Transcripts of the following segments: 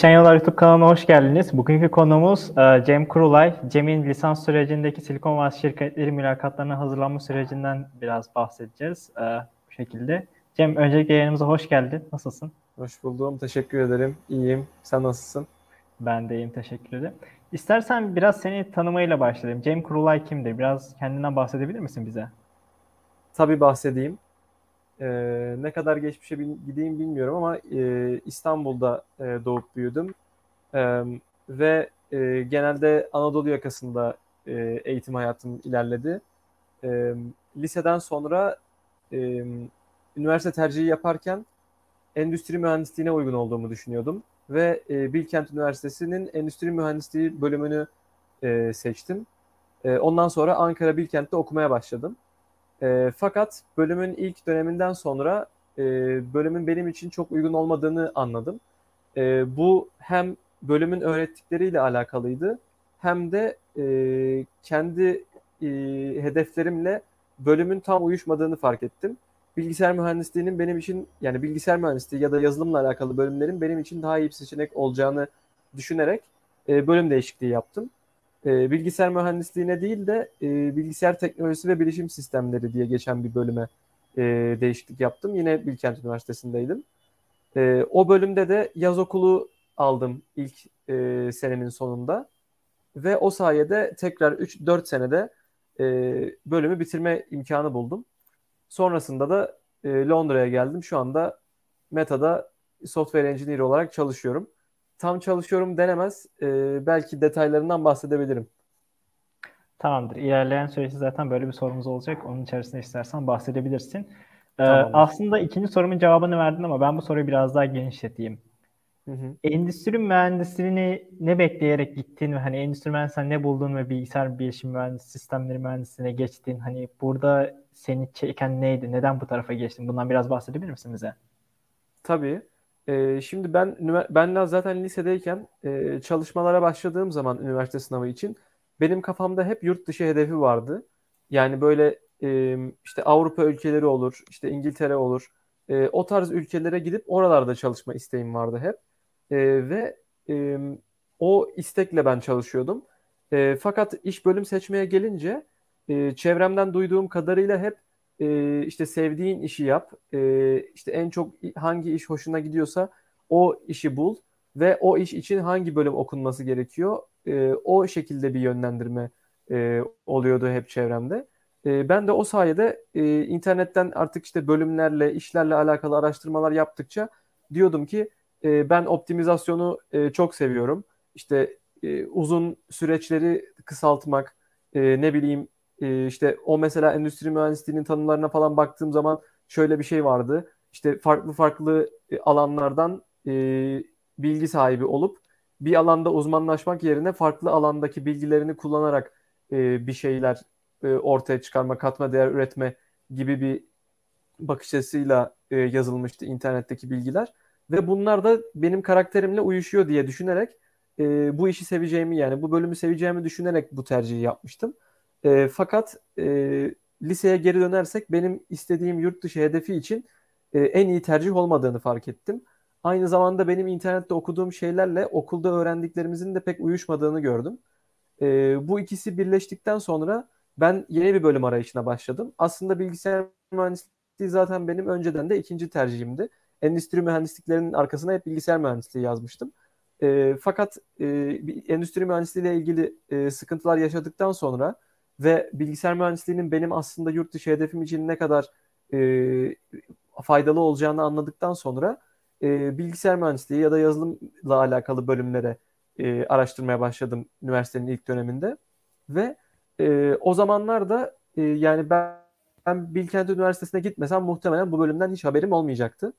Kesişen Yollar YouTube kanalına hoş geldiniz. Bugünkü konumuz e, Cem Kurulay. Cem'in lisans sürecindeki Silikon Vadisi şirketleri mülakatlarına hazırlanma sürecinden biraz bahsedeceğiz e, bu şekilde. Cem öncelikle yayınımıza hoş geldin. Nasılsın? Hoş buldum. Teşekkür ederim. İyiyim. Sen nasılsın? Ben de iyiyim. Teşekkür ederim. İstersen biraz seni tanımayla başlayalım. Cem Kurulay kimdir? Biraz kendinden bahsedebilir misin bize? Tabii bahsedeyim. Ee, ne kadar geçmişe gideyim bilmiyorum ama e, İstanbul'da e, doğup büyüdüm. E, ve e, genelde Anadolu yakasında e, eğitim hayatım ilerledi. E, liseden sonra e, üniversite tercihi yaparken endüstri mühendisliğine uygun olduğumu düşünüyordum. Ve e, Bilkent Üniversitesi'nin endüstri mühendisliği bölümünü e, seçtim. E, ondan sonra Ankara Bilkent'te okumaya başladım. E, fakat bölümün ilk döneminden sonra e, bölümün benim için çok uygun olmadığını anladım. E, bu hem bölümün öğrettikleriyle alakalıydı hem de e, kendi e, hedeflerimle bölümün tam uyuşmadığını fark ettim. Bilgisayar mühendisliğinin benim için yani bilgisayar mühendisliği ya da yazılımla alakalı bölümlerin benim için daha iyi bir seçenek olacağını düşünerek e, bölüm değişikliği yaptım e, bilgisayar mühendisliğine değil de e, bilgisayar teknolojisi ve bilişim sistemleri diye geçen bir bölüme e, değişiklik yaptım. Yine Bilkent Üniversitesi'ndeydim. E, o bölümde de yaz okulu aldım ilk e, senenin sonunda. Ve o sayede tekrar 3-4 senede e, bölümü bitirme imkanı buldum. Sonrasında da e, Londra'ya geldim. Şu anda Meta'da software engineer olarak çalışıyorum tam çalışıyorum denemez. E, belki detaylarından bahsedebilirim. Tamamdır. İlerleyen süreçte zaten böyle bir sorumuz olacak. Onun içerisinde istersen bahsedebilirsin. Ee, aslında ikinci sorumun cevabını verdin ama ben bu soruyu biraz daha genişleteyim. Hı hı. Endüstri mühendisliğini ne bekleyerek gittin ve hani endüstri mühendisliğinden ne buldun ve bilgisayar bilişim mühendisi, sistemleri mühendisliğine geçtin? Hani burada seni çeken neydi? Neden bu tarafa geçtin? Bundan biraz bahsedebilir misin bize? Tabii. Ee, şimdi ben ben zaten lisedeyken e, çalışmalara başladığım zaman üniversite sınavı için benim kafamda hep yurt dışı hedefi vardı. Yani böyle e, işte Avrupa ülkeleri olur, işte İngiltere olur. E, o tarz ülkelere gidip oralarda çalışma isteğim vardı hep. E, ve e, o istekle ben çalışıyordum. E, fakat iş bölüm seçmeye gelince e, çevremden duyduğum kadarıyla hep e, işte sevdiğin işi yap. E, işte en çok hangi iş hoşuna gidiyorsa o işi bul ve o iş için hangi bölüm okunması gerekiyor. E, o şekilde bir yönlendirme e, oluyordu hep çevremde. E, ben de o sayede e, internetten artık işte bölümlerle, işlerle alakalı araştırmalar yaptıkça diyordum ki e, ben optimizasyonu e, çok seviyorum. İşte e, uzun süreçleri kısaltmak, e, ne bileyim e, işte o mesela endüstri mühendisliğinin tanımlarına falan baktığım zaman şöyle bir şey vardı. İşte farklı farklı e, alanlardan e, bilgi sahibi olup bir alanda uzmanlaşmak yerine farklı alandaki bilgilerini kullanarak e, bir şeyler e, ortaya çıkarma, katma değer üretme gibi bir bakış açısıyla e, yazılmıştı internetteki bilgiler. Ve bunlar da benim karakterimle uyuşuyor diye düşünerek e, bu işi seveceğimi yani bu bölümü seveceğimi düşünerek bu tercihi yapmıştım. E, fakat e, liseye geri dönersek benim istediğim yurt dışı hedefi için e, en iyi tercih olmadığını fark ettim. Aynı zamanda benim internette okuduğum şeylerle okulda öğrendiklerimizin de pek uyuşmadığını gördüm. E, bu ikisi birleştikten sonra ben yeni bir bölüm arayışına başladım. Aslında bilgisayar mühendisliği zaten benim önceden de ikinci tercihimdi. Endüstri mühendisliklerinin arkasına hep bilgisayar mühendisliği yazmıştım. E, fakat e, endüstri mühendisliği ile ilgili e, sıkıntılar yaşadıktan sonra ve bilgisayar mühendisliğinin benim aslında yurt dışı hedefim için ne kadar e, faydalı olacağını anladıktan sonra e, bilgisayar mühendisliği ya da yazılımla alakalı bölümlere e, araştırmaya başladım üniversitenin ilk döneminde ve e, o zamanlar da e, yani ben, ben Bilkent Üniversitesi'ne gitmesem muhtemelen bu bölümden hiç haberim olmayacaktı.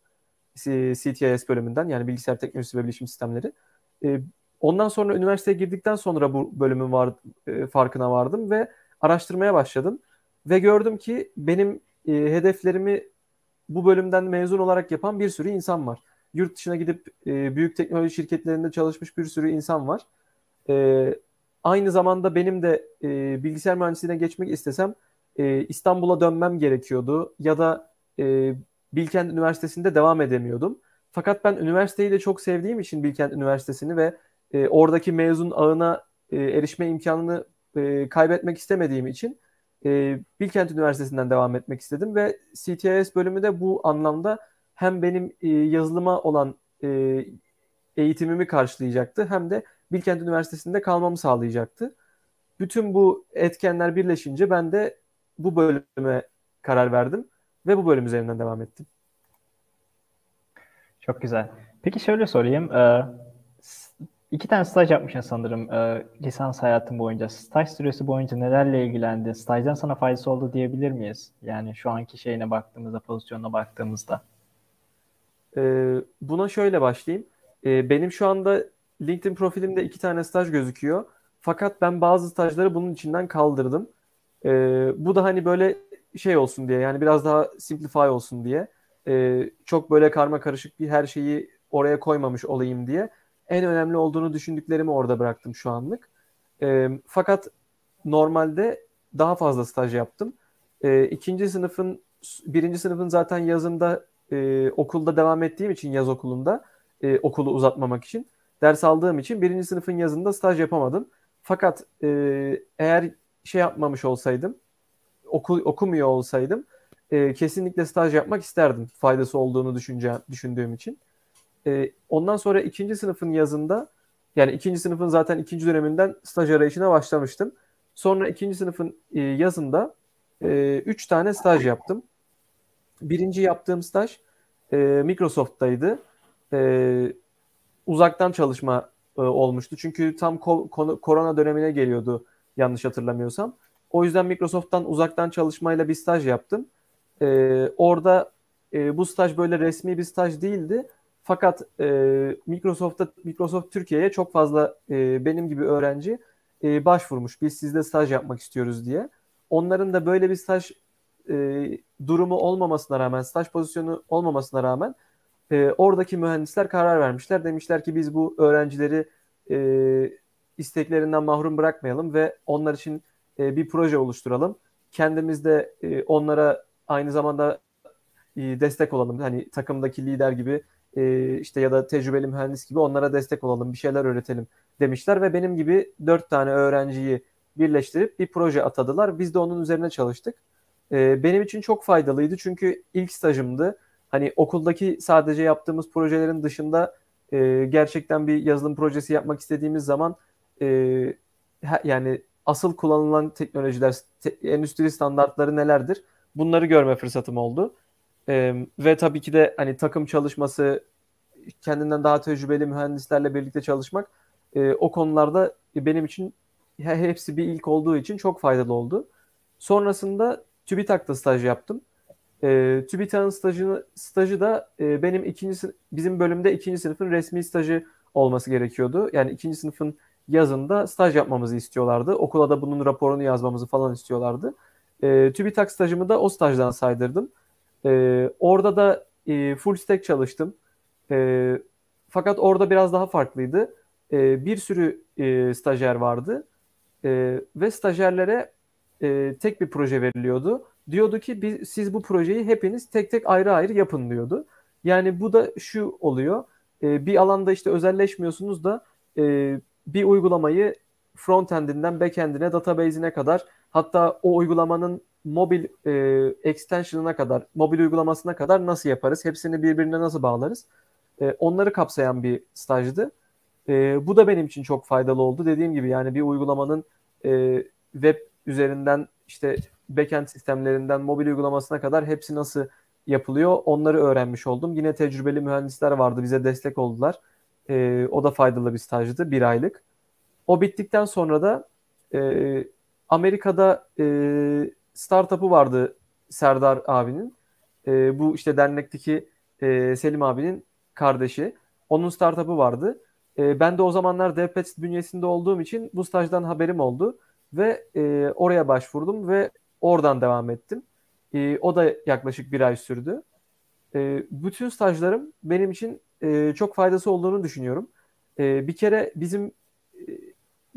CTIS bölümünden yani bilgisayar teknolojisi ve bilişim sistemleri. E, ondan sonra üniversiteye girdikten sonra bu bölümün var, e, farkına vardım ve araştırmaya başladım. Ve gördüm ki benim e, hedeflerimi bu bölümden mezun olarak yapan bir sürü insan var. Yurt dışına gidip e, büyük teknoloji şirketlerinde çalışmış bir sürü insan var. E, aynı zamanda benim de e, bilgisayar mühendisliğine geçmek istesem e, İstanbul'a dönmem gerekiyordu ya da e, Bilkent Üniversitesi'nde devam edemiyordum. Fakat ben üniversiteyi de çok sevdiğim için Bilkent Üniversitesi'ni ve e, oradaki mezun ağına e, erişme imkanını e, kaybetmek istemediğim için e, Bilkent Üniversitesi'nden devam etmek istedim ve CTIS bölümü de bu anlamda hem benim e, yazılıma olan e, eğitimimi karşılayacaktı hem de Bilkent Üniversitesi'nde kalmamı sağlayacaktı. Bütün bu etkenler birleşince ben de bu bölüme karar verdim ve bu bölüm üzerinden devam ettim. Çok güzel. Peki şöyle sorayım. Ee, iki tane staj yapmışsın sanırım e, lisans hayatın boyunca. Staj süresi boyunca nelerle ilgilendin? Stajdan sana faydası oldu diyebilir miyiz? Yani şu anki şeyine baktığımızda, pozisyonuna baktığımızda. Ee, buna şöyle başlayayım. Ee, benim şu anda LinkedIn profilimde iki tane staj gözüküyor. Fakat ben bazı stajları bunun içinden kaldırdım. Ee, bu da hani böyle şey olsun diye yani biraz daha simplify olsun diye. Ee, çok böyle karma karışık bir her şeyi oraya koymamış olayım diye. En önemli olduğunu düşündüklerimi orada bıraktım şu anlık. Ee, fakat normalde daha fazla staj yaptım. Ee, ikinci sınıfın, birinci sınıfın zaten yazında e, okulda devam ettiğim için yaz okulunda e, okulu uzatmamak için ders aldığım için birinci sınıfın yazında staj yapamadım. Fakat e, eğer şey yapmamış olsaydım, oku, okumuyor olsaydım e, kesinlikle staj yapmak isterdim. Faydası olduğunu düşünce, düşündüğüm için. E, ondan sonra ikinci sınıfın yazında yani ikinci sınıfın zaten ikinci döneminden staj arayışına başlamıştım. Sonra ikinci sınıfın e, yazında e, üç tane staj yaptım. Birinci yaptığım staj e, Microsoft'taydı. E, uzaktan çalışma e, olmuştu. Çünkü tam ko- korona dönemine geliyordu yanlış hatırlamıyorsam. O yüzden Microsoft'tan uzaktan çalışmayla bir staj yaptım. E, orada e, bu staj böyle resmi bir staj değildi. Fakat e, Microsoft'ta Microsoft Türkiye'ye çok fazla e, benim gibi öğrenci e, başvurmuş. Biz sizde staj yapmak istiyoruz diye. Onların da böyle bir staj e, durumu olmamasına rağmen, staj pozisyonu olmamasına rağmen e, oradaki mühendisler karar vermişler. Demişler ki biz bu öğrencileri e, isteklerinden mahrum bırakmayalım ve onlar için e, bir proje oluşturalım. Kendimiz de e, onlara aynı zamanda e, destek olalım. Hani takımdaki lider gibi e, işte ya da tecrübeli mühendis gibi onlara destek olalım, bir şeyler öğretelim demişler ve benim gibi dört tane öğrenciyi birleştirip bir proje atadılar. Biz de onun üzerine çalıştık. E, benim için çok faydalıydı çünkü ilk stajımdı. Hani okuldaki sadece yaptığımız projelerin dışında e, gerçekten bir yazılım projesi yapmak istediğimiz zaman e, yani asıl kullanılan teknolojiler, te, endüstri standartları nelerdir? Bunları görme fırsatım oldu. E, ve tabii ki de hani takım çalışması, kendinden daha tecrübeli mühendislerle birlikte çalışmak e, o konularda benim için hepsi bir ilk olduğu için çok faydalı oldu. Sonrasında TÜBİTAK'ta staj yaptım. E, TÜBİTAK'ın stajını, stajı da e, benim ikinci bizim bölümde ikinci sınıfın resmi stajı olması gerekiyordu. Yani ikinci sınıfın yazında staj yapmamızı istiyorlardı. Okula da bunun raporunu yazmamızı falan istiyorlardı. E, TÜBİTAK stajımı da o stajdan saydırdım. E, orada da e, full stack çalıştım. E, fakat orada biraz daha farklıydı. E, bir sürü e, stajyer vardı e, ve stajyerlere e, tek bir proje veriliyordu. Diyordu ki biz, siz bu projeyi hepiniz tek tek ayrı ayrı yapın diyordu. Yani bu da şu oluyor. E, bir alanda işte özelleşmiyorsunuz da e, bir uygulamayı frontendinden backendine, database'ine kadar hatta o uygulamanın mobil e, extension'ına kadar, mobil uygulamasına kadar nasıl yaparız? Hepsini birbirine nasıl bağlarız? E, onları kapsayan bir stajdı. E, bu da benim için çok faydalı oldu. Dediğim gibi yani bir uygulamanın e, web üzerinden işte backend sistemlerinden mobil uygulamasına kadar hepsi nasıl yapılıyor onları öğrenmiş oldum. Yine tecrübeli mühendisler vardı bize destek oldular. E, o da faydalı bir stajdı bir aylık. O bittikten sonra da e, Amerika'da e, startup'ı vardı Serdar abinin. E, bu işte dernekteki e, Selim abinin kardeşi. Onun startup'ı vardı. E, ben de o zamanlar DevPets bünyesinde olduğum için bu stajdan haberim oldu. Ve e, oraya başvurdum ve oradan devam ettim. E, o da yaklaşık bir ay sürdü. E, bütün stajlarım benim için e, çok faydası olduğunu düşünüyorum. E, bir kere bizim e,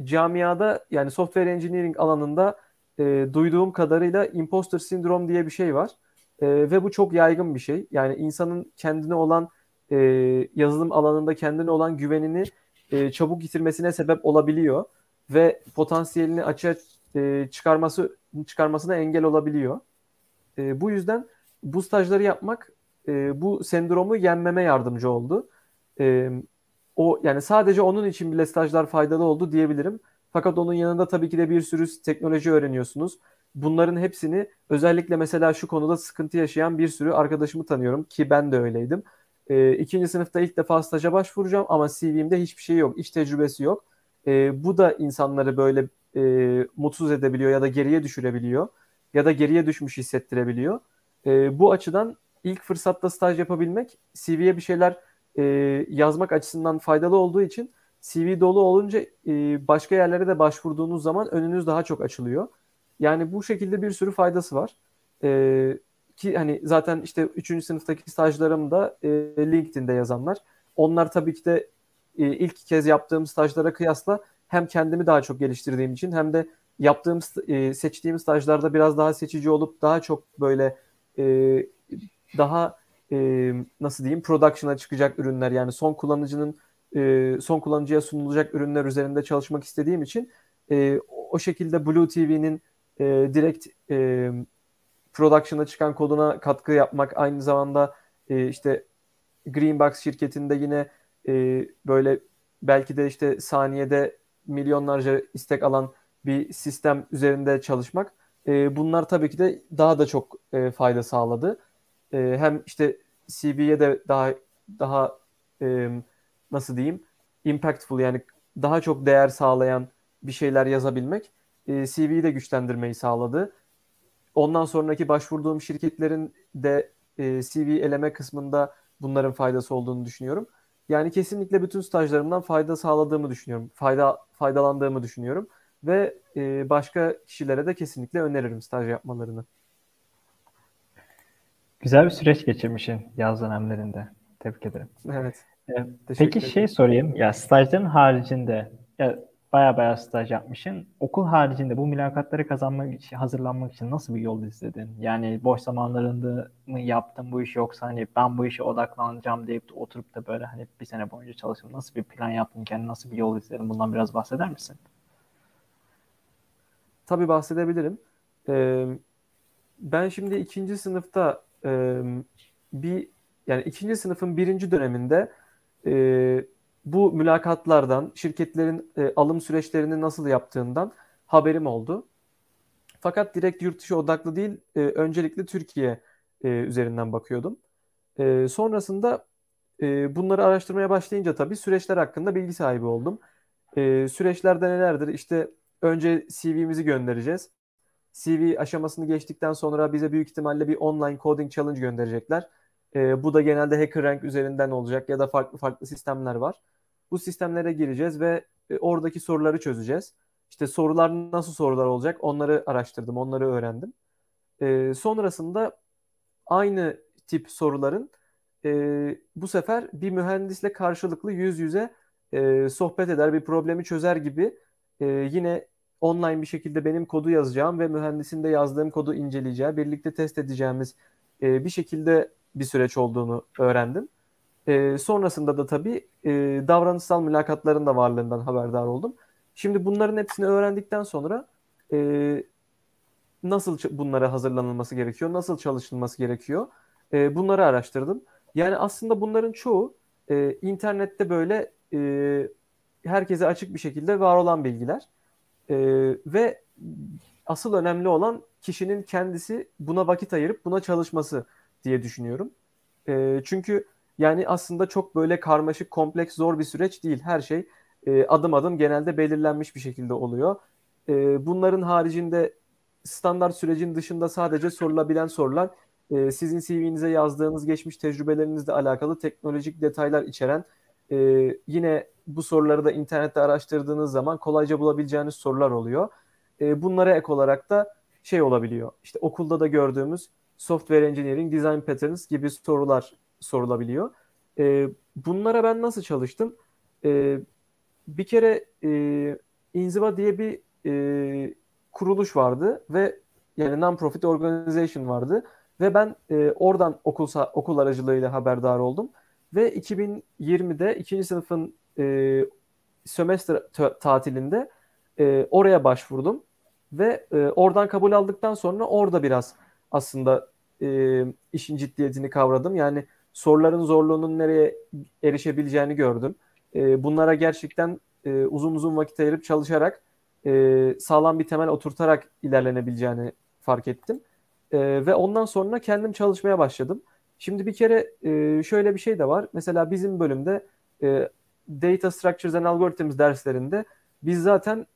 camiada yani software engineering alanında e, duyduğum kadarıyla imposter sindrom diye bir şey var. E, ve bu çok yaygın bir şey. Yani insanın kendine olan e, yazılım alanında kendine olan güvenini e, çabuk yitirmesine sebep olabiliyor ve potansiyelini açığa e, çıkarması çıkarmasına engel olabiliyor. E, bu yüzden bu stajları yapmak e, bu sendromu yenmeme yardımcı oldu. E, o yani sadece onun için bile stajlar faydalı oldu diyebilirim. Fakat onun yanında tabii ki de bir sürü teknoloji öğreniyorsunuz. Bunların hepsini özellikle mesela şu konuda sıkıntı yaşayan bir sürü arkadaşımı tanıyorum ki ben de öyleydim. E, ikinci sınıfta ilk defa staja başvuracağım ama CV'mde hiçbir şey yok, iş tecrübesi yok. E, bu da insanları böyle e, mutsuz edebiliyor ya da geriye düşürebiliyor ya da geriye düşmüş hissettirebiliyor. E, bu açıdan ilk fırsatta staj yapabilmek CV'ye bir şeyler e, yazmak açısından faydalı olduğu için CV dolu olunca e, başka yerlere de başvurduğunuz zaman önünüz daha çok açılıyor. Yani bu şekilde bir sürü faydası var. E, ki hani zaten işte 3. sınıftaki stajlarım da e, LinkedIn'de yazanlar. Onlar tabii ki de e, ilk kez yaptığım stajlara kıyasla hem kendimi daha çok geliştirdiğim için hem de yaptığım e, seçtiğim stajlarda biraz daha seçici olup daha çok böyle daha nasıl diyeyim production'a çıkacak ürünler yani son kullanıcının e, son kullanıcıya sunulacak ürünler üzerinde çalışmak istediğim için e, o şekilde Blue TV'nin e, direkt e, production'a çıkan koduna katkı yapmak aynı zamanda e, işte Greenbox şirketinde yine e, böyle belki de işte saniyede milyonlarca istek alan bir sistem üzerinde çalışmak e, bunlar tabii ki de daha da çok e, fayda sağladı. E, hem işte CV'ye de daha daha e, nasıl diyeyim impactful yani daha çok değer sağlayan bir şeyler yazabilmek e, CV'yi de güçlendirmeyi sağladı. Ondan sonraki başvurduğum şirketlerin de e, CV eleme kısmında bunların faydası olduğunu düşünüyorum. Yani kesinlikle bütün stajlarımdan fayda sağladığımı düşünüyorum. Fayda faydalandığımı düşünüyorum ve e, başka kişilere de kesinlikle öneririm staj yapmalarını. Güzel bir süreç geçirmişsin yaz dönemlerinde. Tebrik ederim. Evet. Ee, peki şey sorayım. Ya stajların haricinde ya baya baya staj yapmışsın. Okul haricinde bu mülakatları kazanmak için, hazırlanmak için nasıl bir yol izledin? Yani boş zamanlarında mı yaptın bu işi yoksa hani ben bu işe odaklanacağım deyip de oturup da böyle hani bir sene boyunca çalıştın. Nasıl bir plan yaptın? Kendine nasıl bir yol izledin? Bundan biraz bahseder misin? Tabii bahsedebilirim. Ee, ben şimdi ikinci sınıfta e, bir yani ikinci sınıfın birinci döneminde e, bu mülakatlardan, şirketlerin e, alım süreçlerini nasıl yaptığından haberim oldu. Fakat direkt yurt dışı odaklı değil, e, öncelikle Türkiye e, üzerinden bakıyordum. E, sonrasında e, bunları araştırmaya başlayınca tabii süreçler hakkında bilgi sahibi oldum. E, süreçlerde nelerdir? İşte önce CV'mizi göndereceğiz. CV aşamasını geçtikten sonra bize büyük ihtimalle bir online coding challenge gönderecekler. E, bu da genelde HackerRank üzerinden olacak ya da farklı farklı sistemler var. Bu sistemlere gireceğiz ve e, oradaki soruları çözeceğiz. İşte sorular nasıl sorular olacak onları araştırdım, onları öğrendim. E, sonrasında aynı tip soruların e, bu sefer bir mühendisle karşılıklı yüz yüze e, sohbet eder, bir problemi çözer gibi e, yine online bir şekilde benim kodu yazacağım ve mühendisin de yazdığım kodu inceleyeceği, birlikte test edeceğimiz e, bir şekilde bir süreç olduğunu öğrendim. E, sonrasında da tabii e, davranışsal mülakatların da varlığından haberdar oldum. Şimdi bunların hepsini öğrendikten sonra e, nasıl bunlara hazırlanılması gerekiyor, nasıl çalışılması gerekiyor e, bunları araştırdım. Yani aslında bunların çoğu e, internette böyle e, herkese açık bir şekilde var olan bilgiler. E, ve asıl önemli olan kişinin kendisi buna vakit ayırıp buna çalışması diye düşünüyorum. E, çünkü yani aslında çok böyle karmaşık, kompleks, zor bir süreç değil. Her şey e, adım adım genelde belirlenmiş bir şekilde oluyor. E, bunların haricinde standart sürecin dışında sadece sorulabilen sorular e, sizin CV'nize yazdığınız geçmiş tecrübelerinizle alakalı teknolojik detaylar içeren e, yine bu soruları da internette araştırdığınız zaman kolayca bulabileceğiniz sorular oluyor. E, bunlara ek olarak da şey olabiliyor. İşte okulda da gördüğümüz software engineering, design patterns gibi sorular sorulabiliyor. E, bunlara ben nasıl çalıştım? E, bir kere e, Inziva diye bir e, kuruluş vardı ve yani non-profit organization vardı ve ben e, oradan okul okul aracılığıyla haberdar oldum Ve 2020'de ikinci sınıfın e, sömestr tatilinde e, oraya başvurdum. Ve e, oradan kabul aldıktan sonra orada biraz aslında e, işin ciddiyetini kavradım. Yani soruların zorluğunun nereye erişebileceğini gördüm. E, bunlara gerçekten e, uzun uzun vakit ayırıp çalışarak e, sağlam bir temel oturtarak ilerlenebileceğini fark ettim. E, ve ondan sonra kendim çalışmaya başladım. Şimdi bir kere e, şöyle bir şey de var. Mesela bizim bölümde e, Data Structures and Algorithms derslerinde biz zaten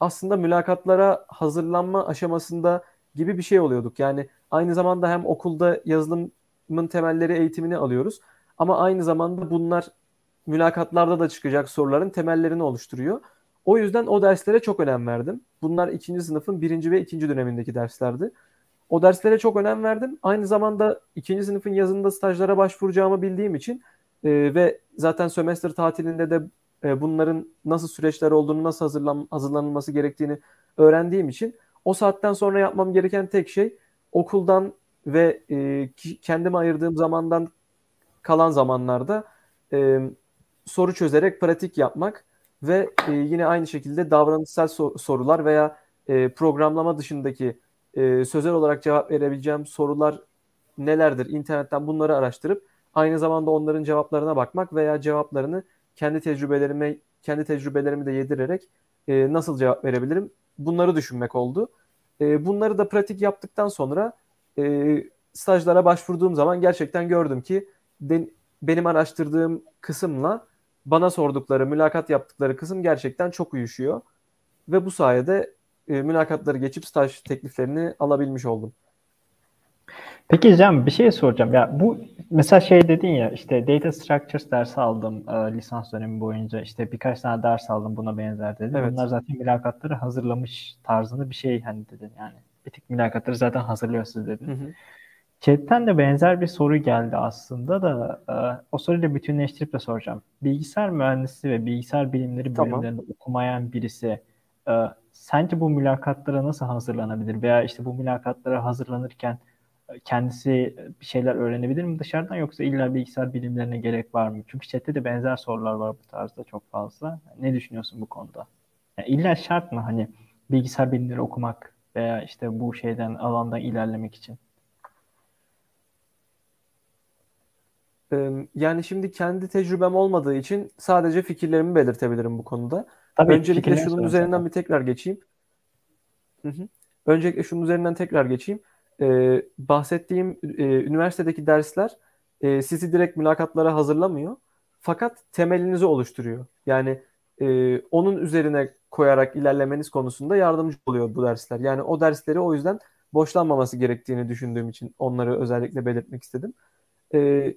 aslında mülakatlara hazırlanma aşamasında gibi bir şey oluyorduk. Yani aynı zamanda hem okulda yazılımın temelleri eğitimini alıyoruz ama aynı zamanda bunlar mülakatlarda da çıkacak soruların temellerini oluşturuyor. O yüzden o derslere çok önem verdim. Bunlar ikinci sınıfın birinci ve ikinci dönemindeki derslerdi. O derslere çok önem verdim. Aynı zamanda ikinci sınıfın yazında stajlara başvuracağımı bildiğim için e, ve zaten sömestr tatilinde de e, bunların nasıl süreçler olduğunu, nasıl hazırlan, hazırlanılması gerektiğini öğrendiğim için o saatten sonra yapmam gereken tek şey okuldan ve e, kendime ayırdığım zamandan kalan zamanlarda e, soru çözerek pratik yapmak ve e, yine aynı şekilde davranışsal sor- sorular veya e, programlama dışındaki e, sözel olarak cevap verebileceğim sorular nelerdir internetten bunları araştırıp aynı zamanda onların cevaplarına bakmak veya cevaplarını kendi tecrübelerime kendi tecrübelerimi de yedirerek e, nasıl cevap verebilirim bunları düşünmek oldu. E, bunları da pratik yaptıktan sonra e, stajlara başvurduğum zaman gerçekten gördüm ki de, benim araştırdığım kısımla bana sordukları, mülakat yaptıkları kısım gerçekten çok uyuşuyor. Ve bu sayede e, mülakatları geçip staj tekliflerini alabilmiş oldum. Peki Cem bir şey soracağım. Ya bu mesela şey dedin ya işte data structures dersi aldım e, lisans dönemi boyunca işte birkaç tane ders aldım buna benzer dedin. Evet. Bunlar zaten mülakatları hazırlamış tarzında bir şey hani dedin yani. Bir tık mülakatları zaten hazırlıyorsunuz dedin. Hı hı. Chat'ten de benzer bir soru geldi aslında da e, o soruyla bütünleştirip de soracağım. Bilgisayar mühendisliği ve bilgisayar bilimleri tamam. bölümlerinde okumayan birisi e, sence bu mülakatlara nasıl hazırlanabilir? Veya işte bu mülakatlara hazırlanırken kendisi bir şeyler öğrenebilir mi dışarıdan yoksa illa bilgisayar bilimlerine gerek var mı? Çünkü chatte de benzer sorular var bu tarzda çok fazla. Ne düşünüyorsun bu konuda? Yani illa şart mı hani bilgisayar bilimleri okumak veya işte bu şeyden alandan ilerlemek için? Yani şimdi kendi tecrübem olmadığı için sadece fikirlerimi belirtebilirim bu konuda. Tabii, Öncelikle şunun üzerinden zaten. bir tekrar geçeyim. Hı hı. Öncelikle şunun üzerinden tekrar geçeyim. Ee, bahsettiğim e, üniversitedeki dersler e, sizi direkt mülakatlara hazırlamıyor. Fakat temelinizi oluşturuyor. Yani e, onun üzerine koyarak ilerlemeniz konusunda yardımcı oluyor bu dersler. Yani o dersleri o yüzden boşlanmaması gerektiğini düşündüğüm için onları özellikle belirtmek istedim. E,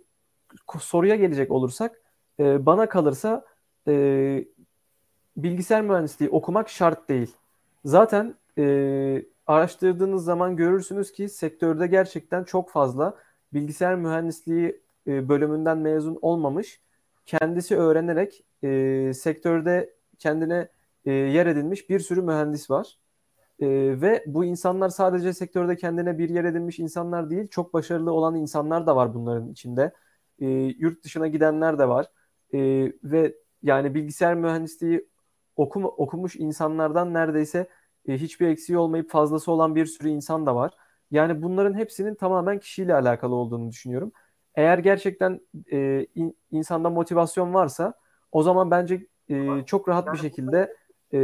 soruya gelecek olursak e, bana kalırsa e, bilgisayar mühendisliği okumak şart değil. Zaten e, araştırdığınız zaman görürsünüz ki sektörde gerçekten çok fazla bilgisayar mühendisliği e, bölümünden mezun olmamış, kendisi öğrenerek e, sektörde kendine e, yer edinmiş bir sürü mühendis var. E, ve bu insanlar sadece sektörde kendine bir yer edinmiş insanlar değil, çok başarılı olan insanlar da var bunların içinde. E, yurt dışına gidenler de var. E, ve yani bilgisayar mühendisliği okum, okumuş insanlardan neredeyse e, hiçbir eksiği olmayıp fazlası olan bir sürü insan da var. Yani bunların hepsinin tamamen kişiyle alakalı olduğunu düşünüyorum. Eğer gerçekten e, in, insanda motivasyon varsa o zaman bence e, çok rahat bir şekilde e,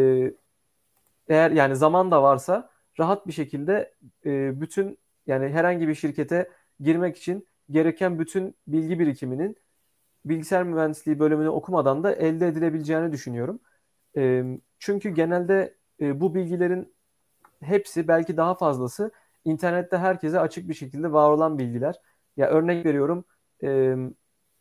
eğer yani zaman da varsa rahat bir şekilde e, bütün yani herhangi bir şirkete girmek için gereken bütün bilgi birikiminin bilgisayar mühendisliği bölümünü okumadan da elde edilebileceğini düşünüyorum. E, çünkü genelde e, bu bilgilerin hepsi belki daha fazlası internette herkese açık bir şekilde var olan bilgiler. Ya örnek veriyorum e,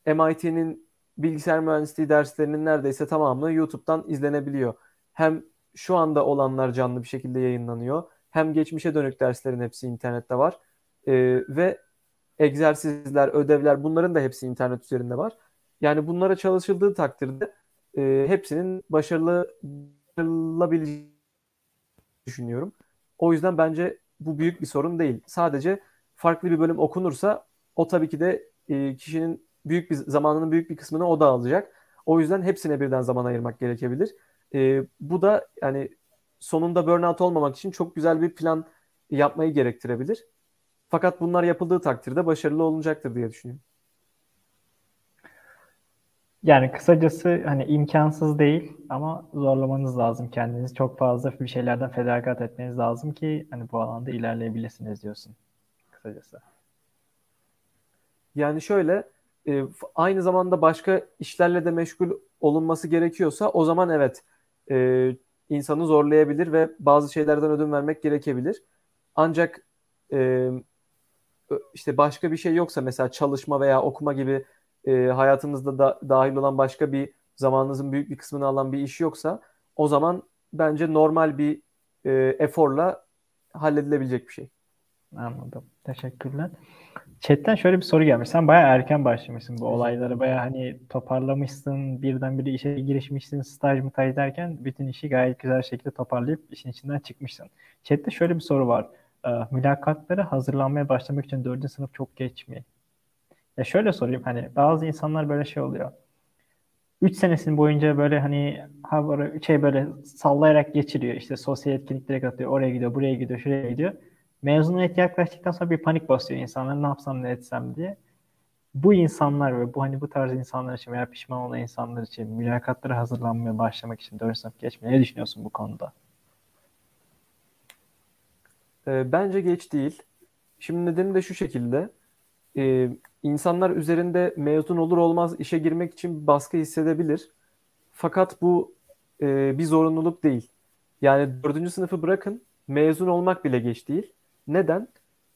MIT'nin bilgisayar mühendisliği derslerinin neredeyse tamamı YouTube'dan izlenebiliyor. Hem şu anda olanlar canlı bir şekilde yayınlanıyor. Hem geçmişe dönük derslerin hepsi internette var. E, ve egzersizler, ödevler bunların da hepsi internet üzerinde var. Yani bunlara çalışıldığı takdirde e, hepsinin başarılı başarılabileceğini düşünüyorum. O yüzden bence bu büyük bir sorun değil. Sadece farklı bir bölüm okunursa o tabii ki de e, kişinin büyük bir zamanının büyük bir kısmını o da alacak. O yüzden hepsine birden zaman ayırmak gerekebilir. E, bu da yani sonunda burnout olmamak için çok güzel bir plan yapmayı gerektirebilir. Fakat bunlar yapıldığı takdirde başarılı olunacaktır diye düşünüyorum. Yani kısacası hani imkansız değil ama zorlamanız lazım kendinizi. Çok fazla bir şeylerden feragat etmeniz lazım ki hani bu alanda ilerleyebilirsiniz diyorsun kısacası. Yani şöyle e, aynı zamanda başka işlerle de meşgul olunması gerekiyorsa o zaman evet e, insanı zorlayabilir ve bazı şeylerden ödün vermek gerekebilir. Ancak e, işte başka bir şey yoksa mesela çalışma veya okuma gibi e, hayatınızda da dahil olan başka bir zamanınızın büyük bir kısmını alan bir iş yoksa o zaman bence normal bir e, eforla halledilebilecek bir şey. Anladım. Teşekkürler. Chat'ten şöyle bir soru gelmiş. Sen bayağı erken başlamışsın bu olaylara. Bayağı hani toparlamışsın, birdenbire işe girişmişsin, staj mı derken bütün işi gayet güzel şekilde toparlayıp işin içinden çıkmışsın. Chat'te şöyle bir soru var. Mülakatlara hazırlanmaya başlamak için 4. sınıf çok geç mi? Ya şöyle sorayım hani bazı insanlar böyle şey oluyor. 3 senesinin boyunca böyle hani ha böyle şey böyle sallayarak geçiriyor. İşte sosyal etkinliklere katılıyor. Oraya gidiyor, buraya gidiyor, şuraya gidiyor. Mezuniyet yaklaştıktan sonra bir panik basıyor insanlar. Ne yapsam ne etsem diye. Bu insanlar ve bu hani bu tarz insanlar için veya pişman olan insanlar için mülakatlara hazırlanmaya başlamak için 4 sınıf geçmeye ne düşünüyorsun bu konuda? E, bence geç değil. Şimdi nedeni de şu şekilde. E, insanlar üzerinde mezun olur olmaz işe girmek için baskı hissedebilir. Fakat bu e, bir zorunluluk değil. Yani dördüncü sınıfı bırakın mezun olmak bile geç değil. Neden?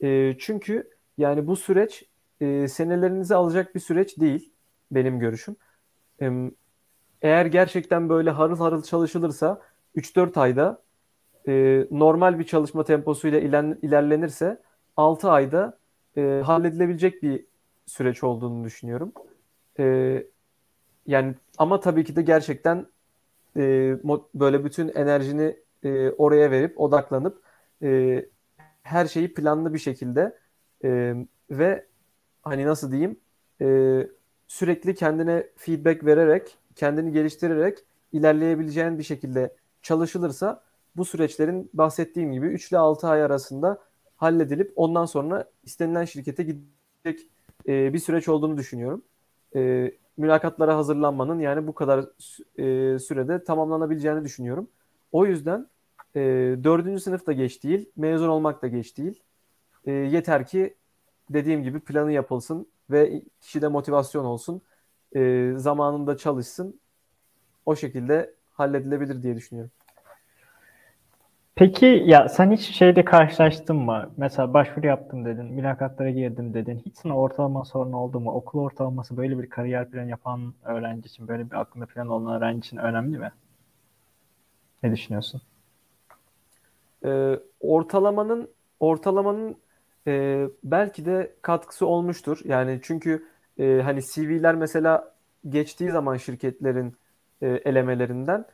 E, çünkü yani bu süreç e, senelerinizi alacak bir süreç değil benim görüşüm. E, eğer gerçekten böyle harıl harıl çalışılırsa 3-4 ayda e, normal bir çalışma temposuyla iler, ilerlenirse 6 ayda e, halledilebilecek bir süreç olduğunu düşünüyorum. E, yani ama tabii ki de gerçekten e, böyle bütün enerjini e, oraya verip odaklanıp e, her şeyi planlı bir şekilde e, ve hani nasıl diyeyim e, sürekli kendine feedback vererek kendini geliştirerek ilerleyebileceğin bir şekilde çalışılırsa bu süreçlerin bahsettiğim gibi 3 ile 6 ay arasında halledilip ondan sonra istenilen şirkete gidecek e, bir süreç olduğunu düşünüyorum. E, mülakatlara hazırlanmanın yani bu kadar e, sürede tamamlanabileceğini düşünüyorum. O yüzden e, dördüncü sınıf da geç değil, mezun olmak da geç değil. E, yeter ki dediğim gibi planı yapılsın ve kişide motivasyon olsun. E, zamanında çalışsın. O şekilde halledilebilir diye düşünüyorum. Peki ya sen hiç şeyde karşılaştın mı? Mesela başvuru yaptım dedin, mülakatlara girdim dedin. Hiç sana ortalama sorun oldu mu? Okul ortalaması böyle bir kariyer planı yapan öğrenci için, böyle bir aklında plan olan öğrenci için önemli mi? Ne düşünüyorsun? Ee, ortalamanın ortalamanın e, belki de katkısı olmuştur. Yani çünkü e, hani CV'ler mesela geçtiği zaman şirketlerin e, elemelerinden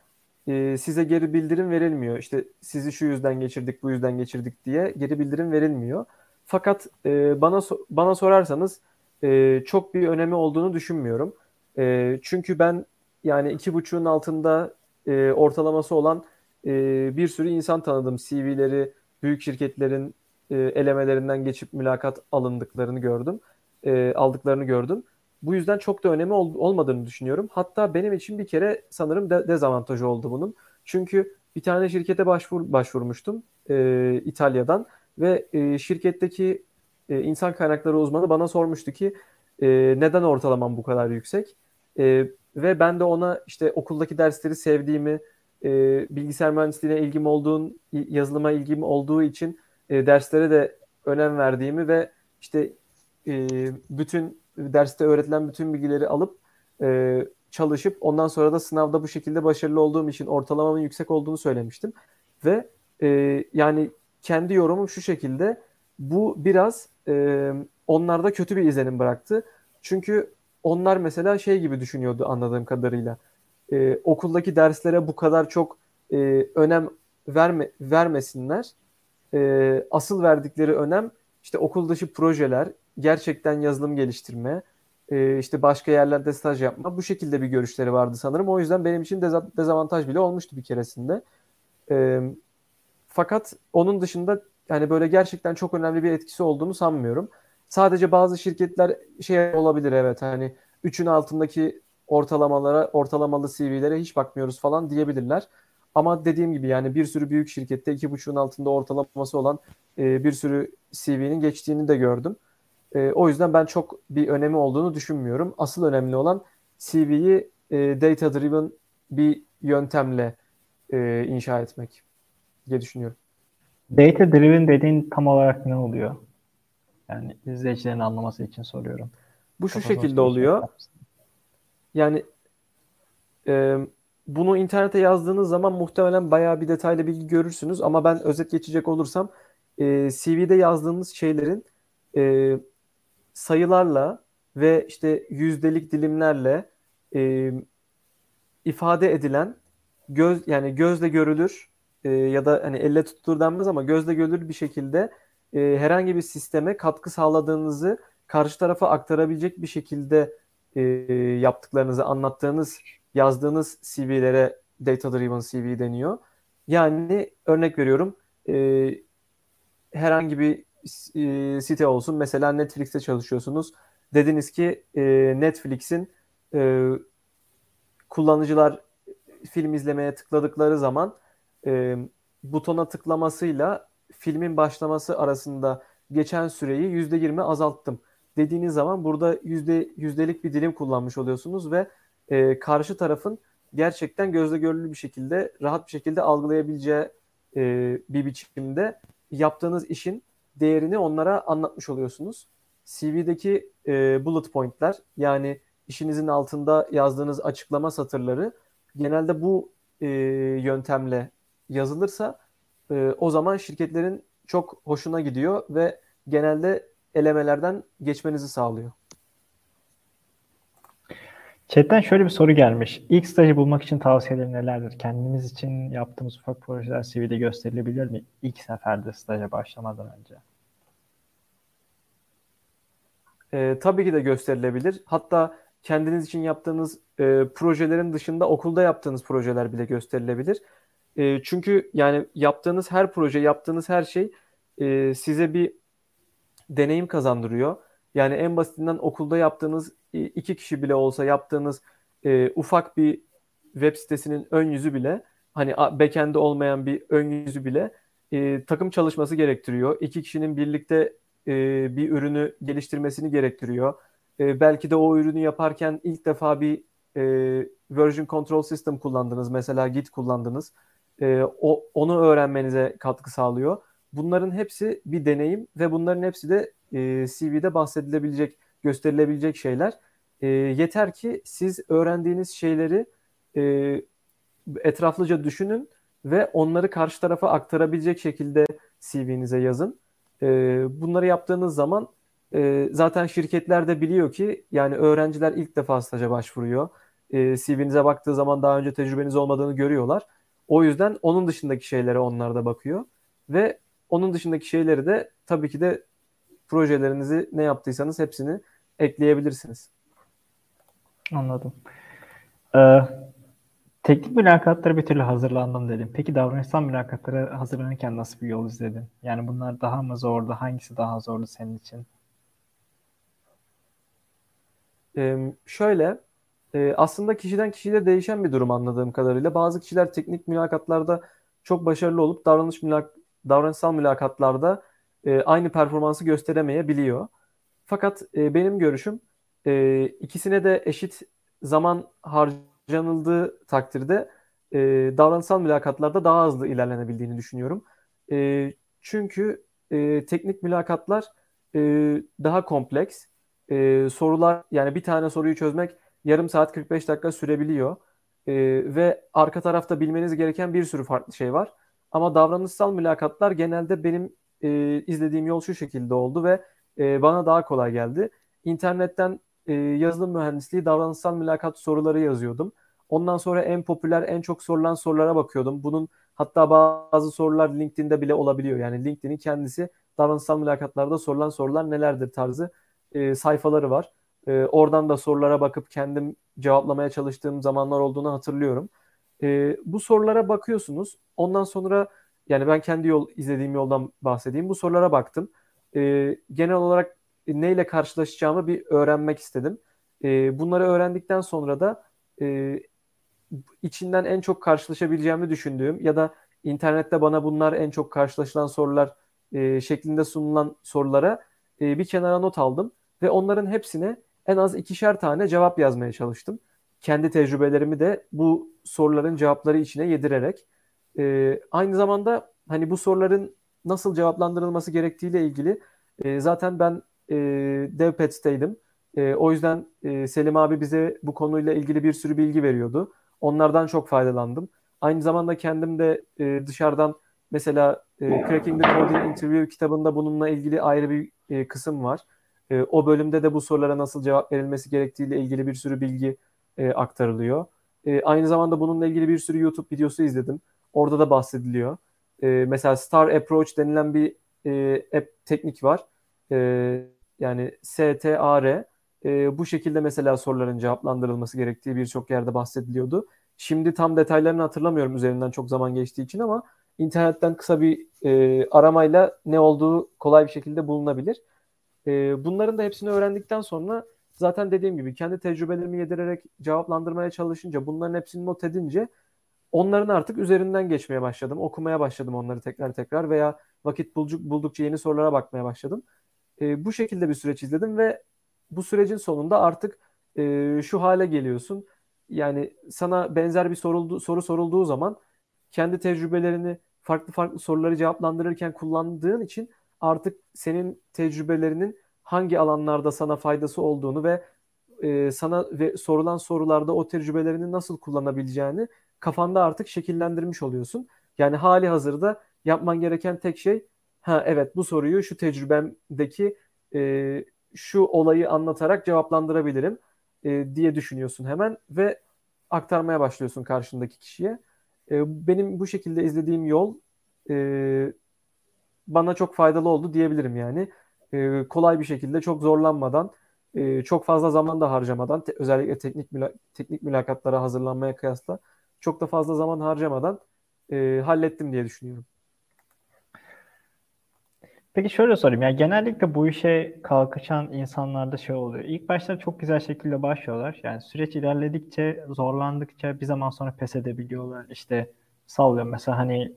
e, size geri bildirim verilmiyor. İşte sizi şu yüzden geçirdik, bu yüzden geçirdik diye geri bildirim verilmiyor. Fakat e, bana bana sorarsanız e, çok bir önemi olduğunu düşünmüyorum. E, çünkü ben yani iki buçuğun altında e, ortalaması olan e, bir sürü insan tanıdım. CV'leri büyük şirketlerin e, elemelerinden geçip mülakat alındıklarını gördüm, e, aldıklarını gördüm. Bu yüzden çok da önemi ol, olmadığını düşünüyorum. Hatta benim için bir kere sanırım de, dezavantajı oldu bunun. Çünkü bir tane şirkete başvur, başvurmuştum e, İtalya'dan ve e, şirketteki e, insan kaynakları uzmanı bana sormuştu ki e, neden ortalamam bu kadar yüksek? E, ve ben de ona işte okuldaki dersleri sevdiğimi, e, bilgisayar mühendisliğine ilgim olduğun, yazılıma ilgim olduğu için e, derslere de önem verdiğimi ve işte e, bütün derste öğretilen bütün bilgileri alıp e, çalışıp ondan sonra da sınavda bu şekilde başarılı olduğum için ortalamamın yüksek olduğunu söylemiştim. Ve e, yani kendi yorumum şu şekilde bu biraz e, onlarda kötü bir izlenim bıraktı. Çünkü onlar mesela şey gibi düşünüyordu anladığım kadarıyla. E, okuldaki derslere bu kadar çok e, önem verme, vermesinler. E, asıl verdikleri önem işte okul dışı projeler, gerçekten yazılım geliştirme, e, işte başka yerlerde staj yapma bu şekilde bir görüşleri vardı sanırım. O yüzden benim için dezavantaj bile olmuştu bir keresinde. E, fakat onun dışında yani böyle gerçekten çok önemli bir etkisi olduğunu sanmıyorum. Sadece bazı şirketler şey olabilir evet hani 3'ün altındaki ortalamalara, ortalamalı CV'lere hiç bakmıyoruz falan diyebilirler. Ama dediğim gibi yani bir sürü büyük şirkette 2.5'un altında ortalaması olan e, bir sürü CV'nin geçtiğini de gördüm. E, o yüzden ben çok bir önemi olduğunu düşünmüyorum. Asıl önemli olan CV'yi e, data driven bir yöntemle e, inşa etmek diye düşünüyorum. Data driven dediğin tam olarak ne oluyor? Yani izleyicilerin anlaması için soruyorum. Bu şu Kafamda şekilde oluyor. Yani e, bunu internete yazdığınız zaman muhtemelen bayağı bir detaylı bilgi görürsünüz ama ben özet geçecek olursam e, CV'de yazdığınız şeylerin e, sayılarla ve işte yüzdelik dilimlerle e, ifade edilen göz yani gözle görülür e, ya da hani elle tutulur denmez ama gözle görülür bir şekilde e, herhangi bir sisteme katkı sağladığınızı karşı tarafa aktarabilecek bir şekilde e, yaptıklarınızı anlattığınız yazdığınız CV'lere data driven CV deniyor. Yani örnek veriyorum e, herhangi bir e, site olsun. Mesela Netflix'te çalışıyorsunuz. Dediniz ki e, Netflix'in e, kullanıcılar film izlemeye tıkladıkları zaman e, butona tıklamasıyla filmin başlaması arasında geçen süreyi %20 azalttım dediğiniz zaman burada yüzde yüzdelik bir dilim kullanmış oluyorsunuz ve e, karşı tarafın gerçekten gözle görülür bir şekilde rahat bir şekilde algılayabileceği e, bir biçimde yaptığınız işin değerini onlara anlatmış oluyorsunuz. CV'deki e, bullet point'ler yani işinizin altında yazdığınız açıklama satırları genelde bu e, yöntemle yazılırsa e, o zaman şirketlerin çok hoşuna gidiyor ve genelde elemelerden geçmenizi sağlıyor. Chatten şöyle bir soru gelmiş. İlk stajı bulmak için tavsiyeler nelerdir? Kendimiz için yaptığımız ufak projeler CV'de gösterilebilir mi? İlk seferde staja başlamadan önce. Ee, tabii ki de gösterilebilir. Hatta kendiniz için yaptığınız e, projelerin dışında okulda yaptığınız projeler bile gösterilebilir. E, çünkü yani yaptığınız her proje, yaptığınız her şey e, size bir deneyim kazandırıyor. Yani en basitinden okulda yaptığınız iki kişi bile olsa yaptığınız e, ufak bir web sitesinin ön yüzü bile hani backend'de olmayan bir ön yüzü bile e, takım çalışması gerektiriyor. İki kişinin birlikte e, bir ürünü geliştirmesini gerektiriyor. E, belki de o ürünü yaparken ilk defa bir e, version control system kullandınız. Mesela Git kullandınız. E, o onu öğrenmenize katkı sağlıyor. Bunların hepsi bir deneyim ve bunların hepsi de e, CV'de bahsedilebilecek, gösterilebilecek şeyler. E, yeter ki siz öğrendiğiniz şeyleri e, etraflıca düşünün ve onları karşı tarafa aktarabilecek şekilde CV'nize yazın. E, bunları yaptığınız zaman e, zaten şirketler de biliyor ki yani öğrenciler ilk defa staja başvuruyor. E, CV'nize baktığı zaman daha önce tecrübeniz olmadığını görüyorlar. O yüzden onun dışındaki şeylere onlar da bakıyor ve onun dışındaki şeyleri de tabii ki de projelerinizi ne yaptıysanız hepsini ekleyebilirsiniz. Anladım. Ee, teknik mülakatlara bir türlü hazırlandım dedim. Peki davranışsal mülakatlara hazırlanırken nasıl bir yol izledin? Yani bunlar daha mı zordu? Hangisi daha zordu senin için? Ee, şöyle e, aslında kişiden kişiye değişen bir durum anladığım kadarıyla. Bazı kişiler teknik mülakatlarda çok başarılı olup davranış mülak davranışsal mülakatlarda e, aynı performansı gösteremeyebiliyor. Fakat e, benim görüşüm e, ikisine de eşit zaman harcanıldığı takdirde e, davranışsal mülakatlarda daha hızlı ilerlenebildiğini düşünüyorum. E, çünkü e, teknik mülakatlar e, daha kompleks. E, sorular yani bir tane soruyu çözmek yarım saat 45 dakika sürebiliyor. E, ve arka tarafta bilmeniz gereken bir sürü farklı şey var. Ama davranışsal mülakatlar genelde benim e, izlediğim yol şu şekilde oldu ve e, bana daha kolay geldi. İnternetten e, yazılım mühendisliği davranışsal mülakat soruları yazıyordum. Ondan sonra en popüler, en çok sorulan sorulara bakıyordum. Bunun hatta bazı sorular LinkedIn'de bile olabiliyor. Yani LinkedIn'in kendisi davranışsal mülakatlarda sorulan sorular nelerdir tarzı e, sayfaları var. E, oradan da sorulara bakıp kendim cevaplamaya çalıştığım zamanlar olduğunu hatırlıyorum. E, bu sorulara bakıyorsunuz. Ondan sonra yani ben kendi yol izlediğim yoldan bahsedeyim. Bu sorulara baktım. E, genel olarak neyle karşılaşacağımı bir öğrenmek istedim. E, bunları öğrendikten sonra da e, içinden en çok karşılaşabileceğimi düşündüğüm ya da internette bana bunlar en çok karşılaşılan sorular e, şeklinde sunulan sorulara e, bir kenara not aldım ve onların hepsine en az ikişer tane cevap yazmaya çalıştım. Kendi tecrübelerimi de bu soruların cevapları içine yedirerek. E, aynı zamanda hani bu soruların nasıl cevaplandırılması gerektiğiyle ilgili e, zaten ben e, DevPets'teydim. E, o yüzden e, Selim abi bize bu konuyla ilgili bir sürü bilgi veriyordu. Onlardan çok faydalandım. Aynı zamanda kendim de e, dışarıdan mesela e, Cracking the Coding Interview kitabında bununla ilgili ayrı bir e, kısım var. E, o bölümde de bu sorulara nasıl cevap verilmesi gerektiğiyle ilgili bir sürü bilgi e, aktarılıyor. E, aynı zamanda bununla ilgili bir sürü YouTube videosu izledim. Orada da bahsediliyor. E, mesela Star Approach denilen bir e, app teknik var. E, yani STAR. E, bu şekilde mesela soruların cevaplandırılması gerektiği birçok yerde bahsediliyordu. Şimdi tam detaylarını hatırlamıyorum üzerinden çok zaman geçtiği için ama internetten kısa bir e, aramayla ne olduğu kolay bir şekilde bulunabilir. E, bunların da hepsini öğrendikten sonra zaten dediğim gibi kendi tecrübelerimi yedirerek cevaplandırmaya çalışınca bunların hepsini not edince onların artık üzerinden geçmeye başladım. Okumaya başladım onları tekrar tekrar veya vakit buldukça yeni sorulara bakmaya başladım. E, bu şekilde bir süreç izledim ve bu sürecin sonunda artık e, şu hale geliyorsun. Yani sana benzer bir soruldu, soru sorulduğu zaman kendi tecrübelerini farklı farklı soruları cevaplandırırken kullandığın için artık senin tecrübelerinin hangi alanlarda sana faydası olduğunu ve e, sana ve sorulan sorularda o tecrübelerini nasıl kullanabileceğini kafanda artık şekillendirmiş oluyorsun. Yani hali hazırda yapman gereken tek şey ha evet bu soruyu şu tecrübemdeki e, şu olayı anlatarak cevaplandırabilirim e, diye düşünüyorsun hemen ve aktarmaya başlıyorsun karşındaki kişiye. E, benim bu şekilde izlediğim yol e, bana çok faydalı oldu diyebilirim yani. E, kolay bir şekilde çok zorlanmadan, e, çok fazla zaman da harcamadan, te, özellikle teknik müla, teknik mülakatlara hazırlanmaya kıyasla çok da fazla zaman harcamadan e, hallettim diye düşünüyorum. Peki şöyle sorayım. Yani genellikle bu işe kalkışan insanlarda şey oluyor. İlk başta çok güzel şekilde başlıyorlar. Yani süreç ilerledikçe, zorlandıkça bir zaman sonra pes edebiliyorlar. İşte sallıyorum mesela hani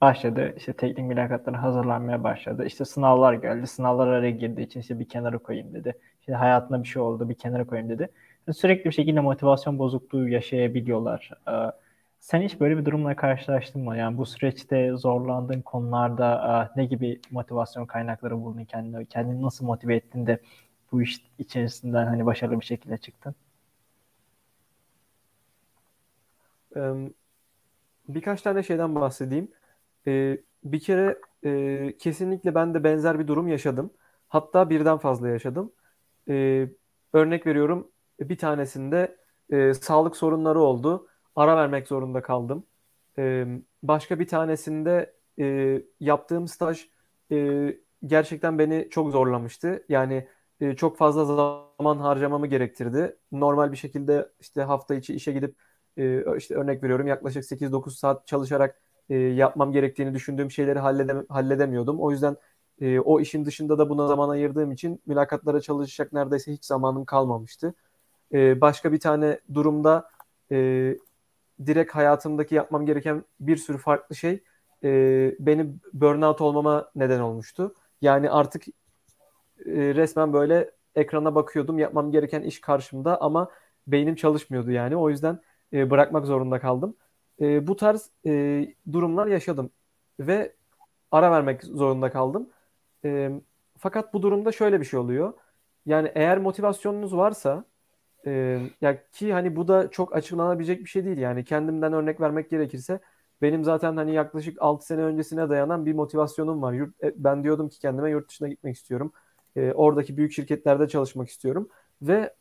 başladı işte teknik mülakatlara hazırlanmaya başladı. İşte sınavlar geldi. Sınavlar araya girdiği için işte bir kenara koyayım dedi. İşte hayatında bir şey oldu bir kenara koyayım dedi. Sürekli bir şekilde motivasyon bozukluğu yaşayabiliyorlar. Ee, sen hiç böyle bir durumla karşılaştın mı? Yani bu süreçte zorlandığın konularda ne gibi motivasyon kaynakları buldun kendine? Kendini nasıl motive ettin de bu iş içerisinden hani başarılı bir şekilde çıktın? Birkaç tane şeyden bahsedeyim. Bir kere kesinlikle ben de benzer bir durum yaşadım. Hatta birden fazla yaşadım. Örnek veriyorum bir tanesinde sağlık sorunları oldu ara vermek zorunda kaldım. E, başka bir tanesinde e, yaptığım staj e, gerçekten beni çok zorlamıştı. Yani e, çok fazla zaman harcamamı gerektirdi. Normal bir şekilde işte hafta içi işe gidip e, işte örnek veriyorum yaklaşık 8-9 saat çalışarak e, yapmam gerektiğini düşündüğüm şeyleri halledem halledemiyordum. O yüzden e, o işin dışında da buna zaman ayırdığım için mülakatlara çalışacak neredeyse hiç zamanım kalmamıştı. E, başka bir tane durumda e, direkt hayatımdaki yapmam gereken bir sürü farklı şey e, beni burnout olmama neden olmuştu. Yani artık e, resmen böyle ekrana bakıyordum. Yapmam gereken iş karşımda ama beynim çalışmıyordu yani. O yüzden e, bırakmak zorunda kaldım. E, bu tarz e, durumlar yaşadım ve ara vermek zorunda kaldım. E, fakat bu durumda şöyle bir şey oluyor. Yani eğer motivasyonunuz varsa ee, ya ki hani bu da çok açıklanabilecek bir şey değil. Yani kendimden örnek vermek gerekirse benim zaten hani yaklaşık 6 sene öncesine dayanan bir motivasyonum var. Yurt, e, ben diyordum ki kendime yurt dışına gitmek istiyorum. Ee, oradaki büyük şirketlerde çalışmak istiyorum ve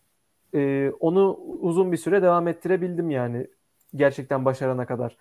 e, onu uzun bir süre devam ettirebildim yani gerçekten başarana kadar.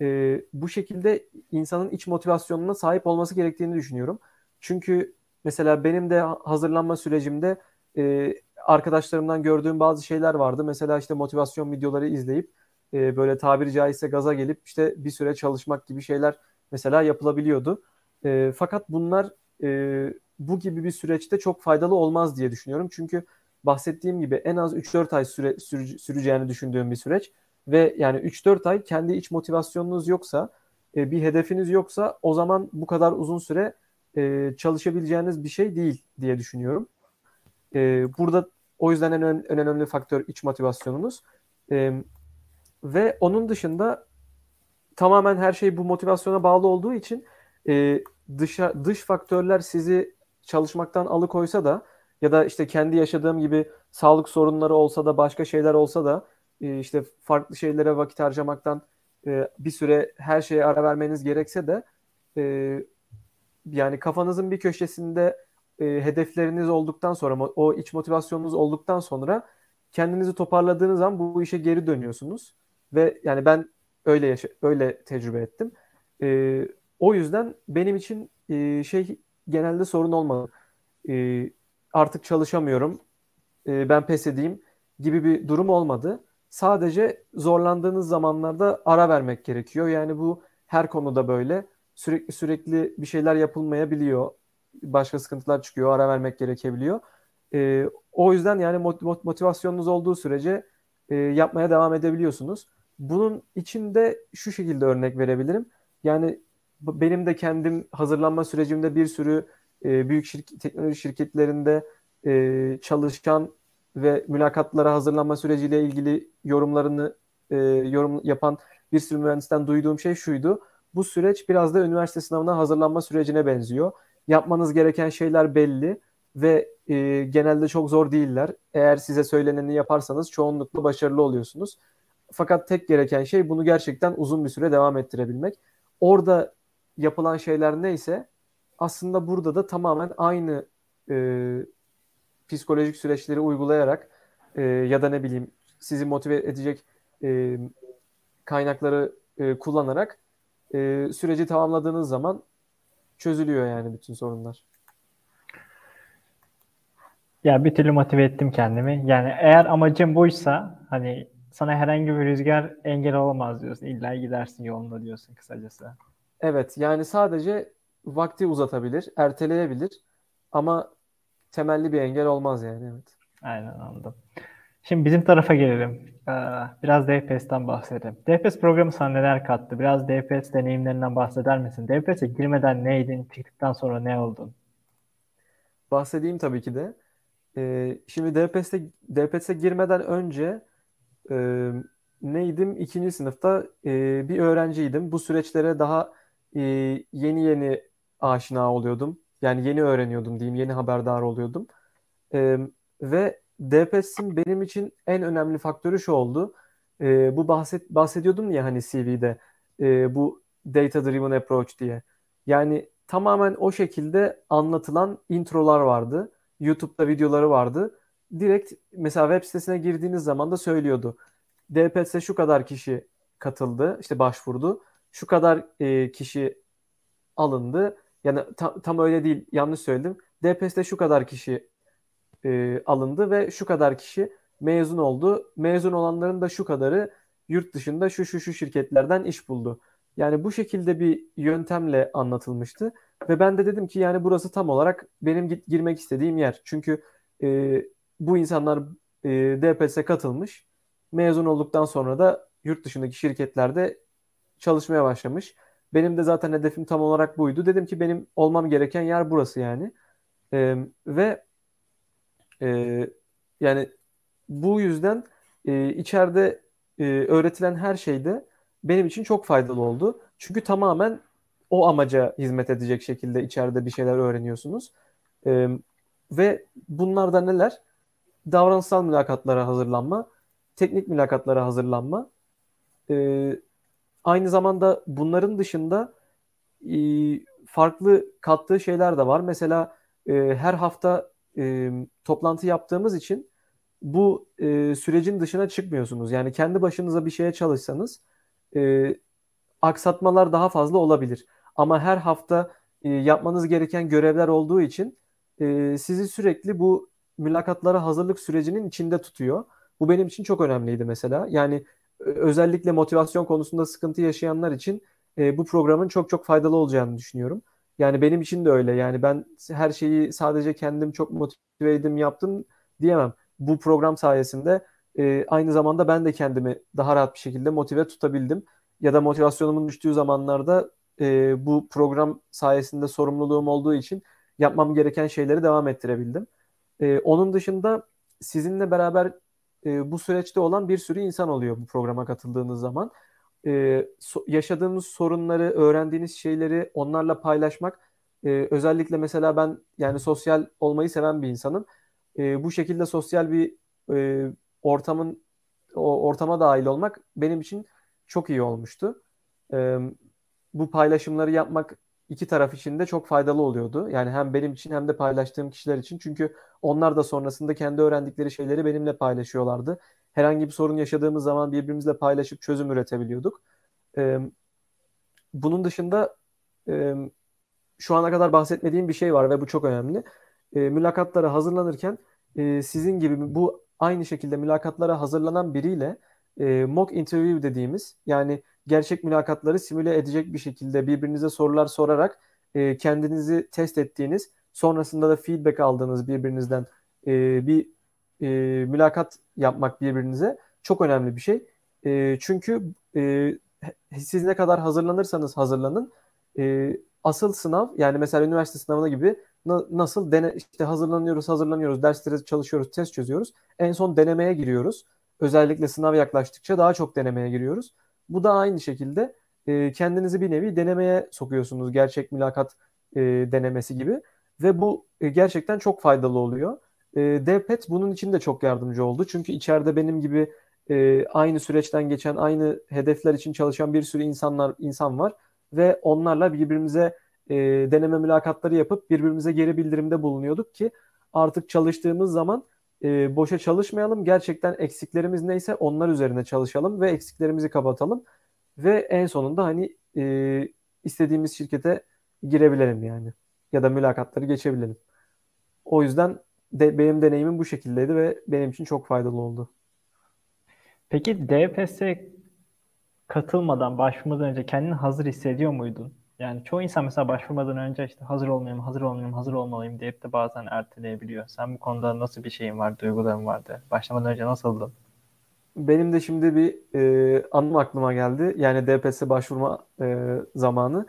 E, bu şekilde insanın iç motivasyonuna sahip olması gerektiğini düşünüyorum. Çünkü mesela benim de hazırlanma sürecimde e, arkadaşlarımdan gördüğüm bazı şeyler vardı. Mesela işte motivasyon videoları izleyip e, böyle tabiri caizse gaza gelip işte bir süre çalışmak gibi şeyler mesela yapılabiliyordu. E, fakat bunlar e, bu gibi bir süreçte çok faydalı olmaz diye düşünüyorum. Çünkü bahsettiğim gibi en az 3-4 ay süre, süre, süreceğini düşündüğüm bir süreç ve yani 3-4 ay kendi iç motivasyonunuz yoksa e, bir hedefiniz yoksa o zaman bu kadar uzun süre e, çalışabileceğiniz bir şey değil diye düşünüyorum. E, burada o yüzden en, en önemli faktör iç motivasyonunuz. E, ve onun dışında tamamen her şey bu motivasyona bağlı olduğu için e, dışa, dış faktörler sizi çalışmaktan alıkoysa da ya da işte kendi yaşadığım gibi sağlık sorunları olsa da başka şeyler olsa da e, işte farklı şeylere vakit harcamaktan e, bir süre her şeye ara vermeniz gerekse de e, yani kafanızın bir köşesinde e, hedefleriniz olduktan sonra o iç motivasyonunuz olduktan sonra kendinizi toparladığınız zaman bu işe geri dönüyorsunuz ve yani ben öyle yaşa öyle tecrübe ettim. E, o yüzden benim için e, şey genelde sorun olmadı. E, artık çalışamıyorum. E, ben pes edeyim gibi bir durum olmadı. Sadece zorlandığınız zamanlarda ara vermek gerekiyor. Yani bu her konuda böyle. Sürekli sürekli bir şeyler yapılmayabiliyor. Başka sıkıntılar çıkıyor. Ara vermek gerekebiliyor. E, o yüzden yani motivasyonunuz olduğu sürece e, yapmaya devam edebiliyorsunuz. Bunun içinde şu şekilde örnek verebilirim. Yani benim de kendim hazırlanma sürecimde bir sürü e, büyük şirket, teknoloji şirketlerinde e, çalışan ve mülakatlara hazırlanma süreciyle ilgili yorumlarını e, yorum yapan bir sürü mühendisten duyduğum şey şuydu. Bu süreç biraz da üniversite sınavına hazırlanma sürecine benziyor. Yapmanız gereken şeyler belli ve e, genelde çok zor değiller. Eğer size söyleneni yaparsanız çoğunlukla başarılı oluyorsunuz. Fakat tek gereken şey bunu gerçekten uzun bir süre devam ettirebilmek. Orada yapılan şeyler neyse aslında burada da tamamen aynı e, psikolojik süreçleri uygulayarak e, ya da ne bileyim sizi motive edecek e, kaynakları e, kullanarak e, süreci tamamladığınız zaman çözülüyor yani bütün sorunlar. Ya bir türlü motive ettim kendimi. Yani eğer amacım buysa hani sana herhangi bir rüzgar engel olamaz diyorsun. İlla gidersin yolunda diyorsun kısacası. Evet yani sadece vakti uzatabilir, erteleyebilir ama temelli bir engel olmaz yani evet. Aynen anladım. Şimdi bizim tarafa gelelim. Ee, biraz DPS'ten bahsedelim. DPS programı sana neler kattı? Biraz DPS deneyimlerinden bahseder misin? DPS'e girmeden neydin? Çıktıktan sonra ne oldun? Bahsedeyim tabii ki de. Ee, şimdi DPS'e DPS'e girmeden önce e, neydim? İkinci sınıfta e, bir öğrenciydim. Bu süreçlere daha e, yeni yeni aşina oluyordum. Yani yeni öğreniyordum diyeyim, yeni haberdar oluyordum. Ve DPS'in benim için en önemli faktörü şu oldu. E, bu bahset bahsediyordum ya hani CV'de e, bu data driven approach diye. Yani tamamen o şekilde anlatılan introlar vardı. YouTube'da videoları vardı. Direkt mesela web sitesine girdiğiniz zaman da söylüyordu. DPS'e şu kadar kişi katıldı, işte başvurdu. Şu kadar e, kişi alındı. Yani tam, tam öyle değil, yanlış söyledim. DPS'te şu kadar kişi e, alındı ve şu kadar kişi mezun oldu. Mezun olanların da şu kadarı yurt dışında şu şu şu şirketlerden iş buldu. Yani bu şekilde bir yöntemle anlatılmıştı ve ben de dedim ki yani burası tam olarak benim git, girmek istediğim yer. Çünkü e, bu insanlar e, DPS'e katılmış. Mezun olduktan sonra da yurt dışındaki şirketlerde çalışmaya başlamış. Benim de zaten hedefim tam olarak buydu. Dedim ki benim olmam gereken yer burası yani. E, ve e, yani bu yüzden e, içeride e, öğretilen her şeyde benim için çok faydalı oldu. Çünkü tamamen o amaca hizmet edecek şekilde içeride bir şeyler öğreniyorsunuz. E, ve bunlar da neler? Davranışsal mülakatlara hazırlanma, teknik mülakatlara hazırlanma. E, aynı zamanda bunların dışında e, farklı kattığı şeyler de var. Mesela e, her hafta e, toplantı yaptığımız için bu e, sürecin dışına çıkmıyorsunuz. Yani kendi başınıza bir şeye çalışsanız e, aksatmalar daha fazla olabilir. Ama her hafta e, yapmanız gereken görevler olduğu için e, sizi sürekli bu mülakatlara hazırlık sürecinin içinde tutuyor. Bu benim için çok önemliydi mesela. Yani özellikle motivasyon konusunda sıkıntı yaşayanlar için e, bu programın çok çok faydalı olacağını düşünüyorum. Yani benim için de öyle. Yani ben her şeyi sadece kendim çok motive edip yaptım diyemem. Bu program sayesinde e, aynı zamanda ben de kendimi daha rahat bir şekilde motive tutabildim. Ya da motivasyonumun düştüğü zamanlarda e, bu program sayesinde sorumluluğum olduğu için yapmam gereken şeyleri devam ettirebildim. E, onun dışında sizinle beraber e, bu süreçte olan bir sürü insan oluyor bu programa katıldığınız zaman. E, so, yaşadığınız sorunları, öğrendiğiniz şeyleri onlarla paylaşmak, e, özellikle mesela ben yani sosyal olmayı seven bir insanım. E, bu şekilde sosyal bir e, ortamın o ortama dahil olmak benim için çok iyi olmuştu. E, bu paylaşımları yapmak iki taraf için de çok faydalı oluyordu. Yani hem benim için hem de paylaştığım kişiler için. Çünkü onlar da sonrasında kendi öğrendikleri şeyleri benimle paylaşıyorlardı. Herhangi bir sorun yaşadığımız zaman birbirimizle paylaşıp çözüm üretebiliyorduk. Ee, bunun dışında e, şu ana kadar bahsetmediğim bir şey var ve bu çok önemli. E, mülakatlara hazırlanırken e, sizin gibi bu aynı şekilde mülakatlara hazırlanan biriyle e, mock interview dediğimiz yani gerçek mülakatları simüle edecek bir şekilde birbirinize sorular sorarak e, kendinizi test ettiğiniz, sonrasında da feedback aldığınız birbirinizden e, bir e, mülakat yapmak birbirinize çok önemli bir şey. E, çünkü e, siz ne kadar hazırlanırsanız hazırlanın, e, asıl sınav yani mesela üniversite sınavına gibi na, nasıl dene işte hazırlanıyoruz, hazırlanıyoruz, derslere çalışıyoruz, test çözüyoruz. En son denemeye giriyoruz. Özellikle sınav yaklaştıkça daha çok denemeye giriyoruz. Bu da aynı şekilde e, kendinizi bir nevi denemeye sokuyorsunuz. Gerçek mülakat e, denemesi gibi. Ve bu e, gerçekten çok faydalı oluyor. E, DPET bunun için de çok yardımcı oldu. Çünkü içeride benim gibi e, aynı süreçten geçen, aynı hedefler için çalışan bir sürü insanlar insan var. Ve onlarla birbirimize e, deneme mülakatları yapıp birbirimize geri bildirimde bulunuyorduk ki artık çalıştığımız zaman e, boşa çalışmayalım. Gerçekten eksiklerimiz neyse onlar üzerine çalışalım ve eksiklerimizi kapatalım. Ve en sonunda hani e, istediğimiz şirkete girebilelim yani. Ya da mülakatları geçebilelim. O yüzden de, benim deneyimim bu şekildeydi ve benim için çok faydalı oldu. Peki DPS katılmadan, başvurmadan önce kendini hazır hissediyor muydun? Yani çoğu insan mesela başvurmadan önce işte hazır olmayayım, hazır olmayayım, hazır olmalıyım deyip de bazen erteleyebiliyor. Sen bu konuda nasıl bir şeyin var, duyguların vardı? Başlamadan önce nasıldın? Benim de şimdi bir e, anım aklıma geldi. Yani DPS başvurma e, zamanı.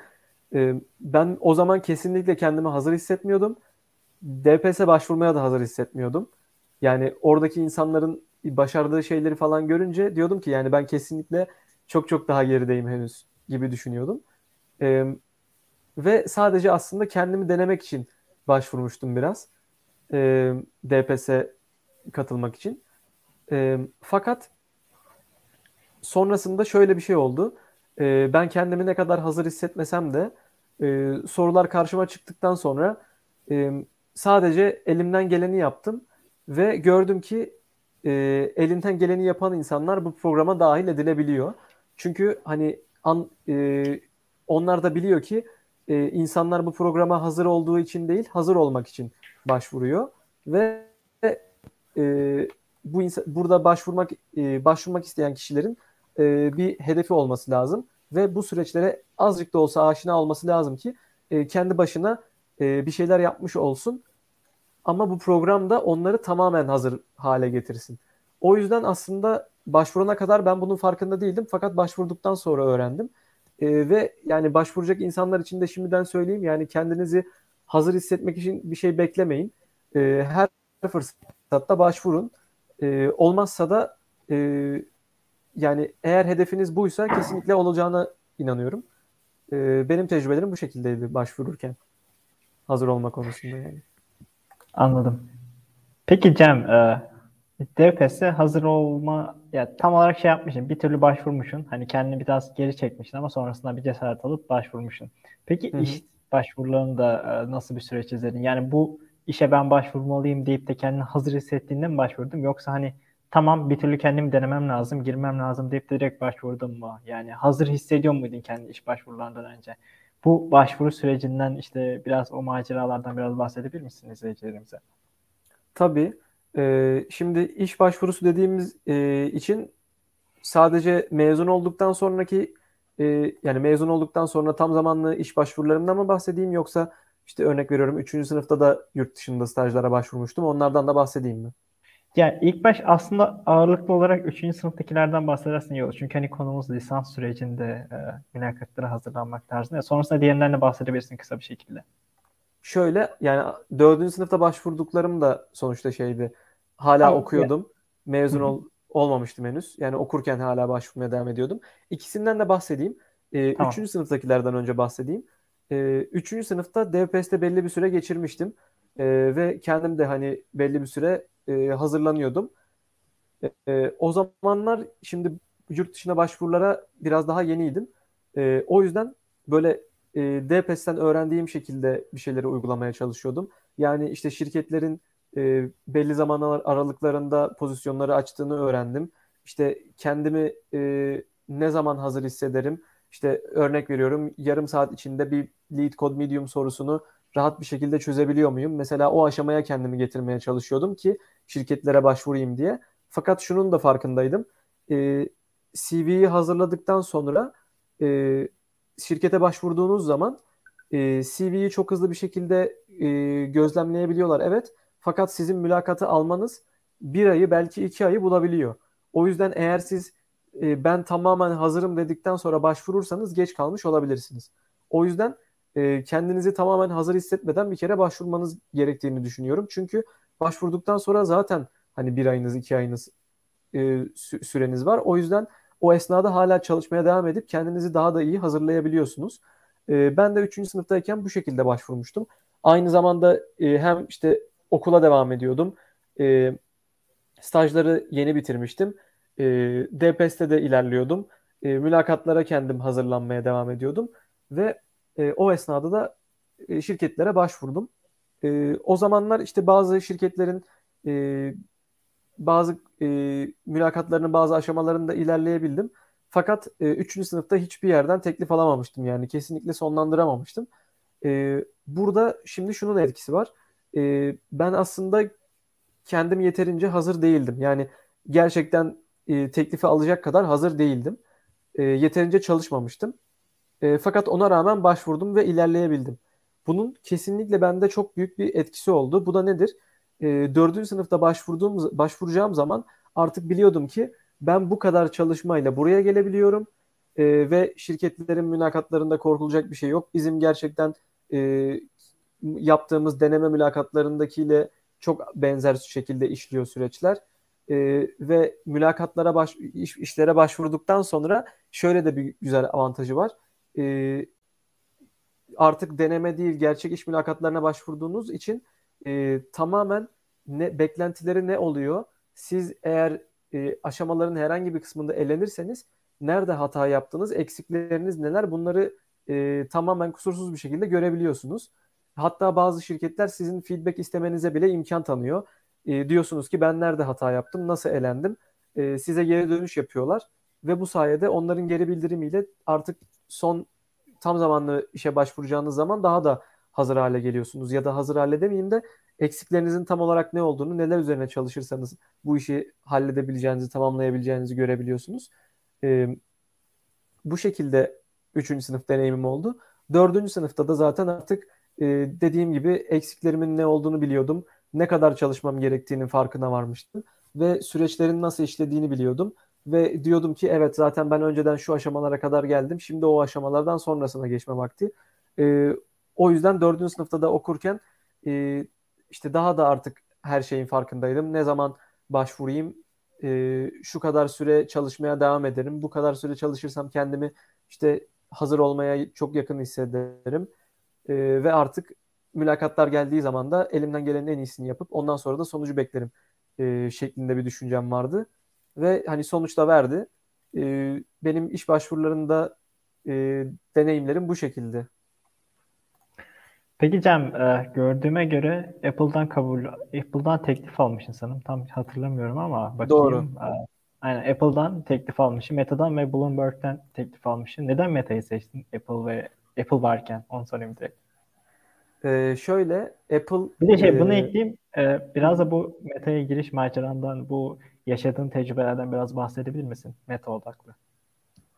E, ben o zaman kesinlikle kendimi hazır hissetmiyordum. DPS başvurmaya da hazır hissetmiyordum. Yani oradaki insanların başardığı şeyleri falan görünce diyordum ki yani ben kesinlikle çok çok daha gerideyim henüz gibi düşünüyordum. E, ve sadece aslında kendimi denemek için başvurmuştum biraz. E, DPS katılmak için. E, fakat sonrasında şöyle bir şey oldu. E, ben kendimi ne kadar hazır hissetmesem de e, sorular karşıma çıktıktan sonra e, sadece elimden geleni yaptım ve gördüm ki e, elinden geleni yapan insanlar bu programa dahil edilebiliyor. Çünkü hani an, e, onlar da biliyor ki e, insanlar bu programa hazır olduğu için değil, hazır olmak için başvuruyor ve e, bu insan, burada başvurmak e, başvurmak isteyen kişilerin e, bir hedefi olması lazım ve bu süreçlere azıcık da olsa aşina olması lazım ki e, kendi başına e, bir şeyler yapmış olsun. Ama bu programda onları tamamen hazır hale getirsin. O yüzden aslında başvurana kadar ben bunun farkında değildim fakat başvurduktan sonra öğrendim. E, ve yani başvuracak insanlar için de şimdiden söyleyeyim yani kendinizi hazır hissetmek için bir şey beklemeyin. E, her fırsatta başvurun. E, olmazsa da e, yani eğer hedefiniz buysa kesinlikle olacağına inanıyorum. E, benim tecrübelerim bu şekildeydi başvururken. Hazır olma konusunda yani. Anladım. Peki Cem, e, DPS'e hazır olma ya tam olarak şey yapmışsın. Bir türlü başvurmuşsun. Hani kendini biraz geri çekmişsin ama sonrasında bir cesaret alıp başvurmuşsun. Peki Hı-hı. iş başvurularında e, nasıl bir süreç izledin? Yani bu işe ben başvurmalıyım deyip de kendini hazır hissettiğinde mi başvurdum? Yoksa hani tamam bir türlü kendimi denemem lazım, girmem lazım deyip de direkt başvurdum mu? Yani hazır hissediyor muydun kendi iş başvurularından önce? Bu başvuru sürecinden işte biraz o maceralardan biraz bahsedebilir misin izleyicilerimize? Tabii. Ee, şimdi iş başvurusu dediğimiz e, için sadece mezun olduktan sonraki e, yani mezun olduktan sonra tam zamanlı iş başvurularımdan mı bahsedeyim yoksa işte örnek veriyorum 3. sınıfta da yurt dışında stajlara başvurmuştum. Onlardan da bahsedeyim mi? Yani ilk baş aslında ağırlıklı olarak 3. sınıftakilerden bahsedersin iyi olur. Çünkü hani konumuz lisans sürecinde e, mülakatlara hazırlanmak tarzında. Sonrasında diğerinden de bahsedebilirsin kısa bir şekilde. Şöyle yani 4. sınıfta başvurduklarım da sonuçta şeydi. Hala tamam, okuyordum. Ya. Mezun ol, olmamıştım henüz. Yani okurken hala başvurmaya devam ediyordum. İkisinden de bahsedeyim. Ee, tamam. Üçüncü sınıftakilerden önce bahsedeyim. Ee, üçüncü sınıfta DPS'te belli bir süre geçirmiştim. Ee, ve kendim de hani belli bir süre e, hazırlanıyordum. E, o zamanlar şimdi yurt dışına başvurulara biraz daha yeniydim. E, o yüzden böyle e, DPS'ten öğrendiğim şekilde bir şeyleri uygulamaya çalışıyordum. Yani işte şirketlerin e, belli zamanlar aralıklarında pozisyonları açtığını öğrendim. İşte kendimi e, ne zaman hazır hissederim? İşte örnek veriyorum yarım saat içinde bir lead code medium sorusunu rahat bir şekilde çözebiliyor muyum? Mesela o aşamaya kendimi getirmeye çalışıyordum ki şirketlere başvurayım diye. Fakat şunun da farkındaydım. E, CV'yi hazırladıktan sonra e, şirkete başvurduğunuz zaman e, CV'yi çok hızlı bir şekilde e, gözlemleyebiliyorlar. Evet. Fakat sizin mülakatı almanız bir ayı belki iki ayı bulabiliyor. O yüzden eğer siz e, ben tamamen hazırım dedikten sonra başvurursanız geç kalmış olabilirsiniz. O yüzden e, kendinizi tamamen hazır hissetmeden bir kere başvurmanız gerektiğini düşünüyorum. Çünkü başvurduktan sonra zaten hani bir ayınız iki ayınız e, süreniz var. O yüzden o esnada hala çalışmaya devam edip kendinizi daha da iyi hazırlayabiliyorsunuz. E, ben de 3. sınıftayken bu şekilde başvurmuştum. Aynı zamanda e, hem işte okula devam ediyordum. E, stajları yeni bitirmiştim. E, DPS'te de ilerliyordum. E, mülakatlara kendim hazırlanmaya devam ediyordum. Ve e, o esnada da e, şirketlere başvurdum. E, o zamanlar işte bazı şirketlerin e, bazı e, mülakatlarının bazı aşamalarında ilerleyebildim. Fakat e, 3. sınıfta hiçbir yerden teklif alamamıştım yani kesinlikle sonlandıramamıştım. E, burada şimdi şunun etkisi var. E, ben aslında kendim yeterince hazır değildim. Yani gerçekten e, teklifi alacak kadar hazır değildim. E, yeterince çalışmamıştım. E, fakat ona rağmen başvurdum ve ilerleyebildim. Bunun kesinlikle bende çok büyük bir etkisi oldu. Bu da nedir? E, dördüncü sınıfta başvurduğum, başvuracağım zaman artık biliyordum ki ben bu kadar çalışmayla buraya gelebiliyorum e, ve şirketlerin mülakatlarında korkulacak bir şey yok. Bizim gerçekten e, yaptığımız deneme mülakatlarındakiyle çok benzer şekilde işliyor süreçler. E, ve mülakatlara baş, iş, işlere başvurduktan sonra şöyle de bir güzel avantajı var. E, artık deneme değil gerçek iş mülakatlarına başvurduğunuz için e, tamamen ne beklentileri ne oluyor? Siz eğer e, aşamaların herhangi bir kısmında elenirseniz nerede hata yaptınız, eksikleriniz neler bunları e, tamamen kusursuz bir şekilde görebiliyorsunuz. Hatta bazı şirketler sizin feedback istemenize bile imkan tanıyor. E, diyorsunuz ki ben nerede hata yaptım, nasıl elendim? E, size geri dönüş yapıyorlar ve bu sayede onların geri bildirimiyle artık son tam zamanlı işe başvuracağınız zaman daha da hazır hale geliyorsunuz. Ya da hazır hale demeyeyim de eksiklerinizin tam olarak ne olduğunu, neler üzerine çalışırsanız bu işi halledebileceğinizi, tamamlayabileceğinizi görebiliyorsunuz. E, bu şekilde 3. sınıf deneyimim oldu. 4. sınıfta da zaten artık e, dediğim gibi eksiklerimin ne olduğunu biliyordum. Ne kadar çalışmam gerektiğinin farkına varmıştım. Ve süreçlerin nasıl işlediğini biliyordum. Ve diyordum ki evet zaten ben önceden şu aşamalara kadar geldim. Şimdi o aşamalardan sonrasına geçme vakti. E, o yüzden 4. sınıfta da okurken e, işte daha da artık her şeyin farkındaydım. Ne zaman başvurayım, e, şu kadar süre çalışmaya devam ederim. Bu kadar süre çalışırsam kendimi işte hazır olmaya çok yakın hissederim. E, ve artık mülakatlar geldiği zaman da elimden gelenin en iyisini yapıp ondan sonra da sonucu beklerim e, şeklinde bir düşüncem vardı. Ve hani sonuçta verdi. E, benim iş başvurularında e, deneyimlerim bu şekilde. Peki Cem, e, gördüğüme göre Apple'dan kabul, Apple'dan teklif almışsın sanırım. Tam hatırlamıyorum ama bakayım. Doğru. E, aynen Apple'dan teklif almışsın. Meta'dan ve Bloomberg'den teklif almışsın. Neden Meta'yı seçtin Apple ve Apple varken? Onu sorayım direkt. Ee, şöyle Apple bir de şey e, bunu ekleyeyim. Ee, biraz da bu meta'ya giriş macerandan bu yaşadığın tecrübelerden biraz bahsedebilir misin? Meta odaklı.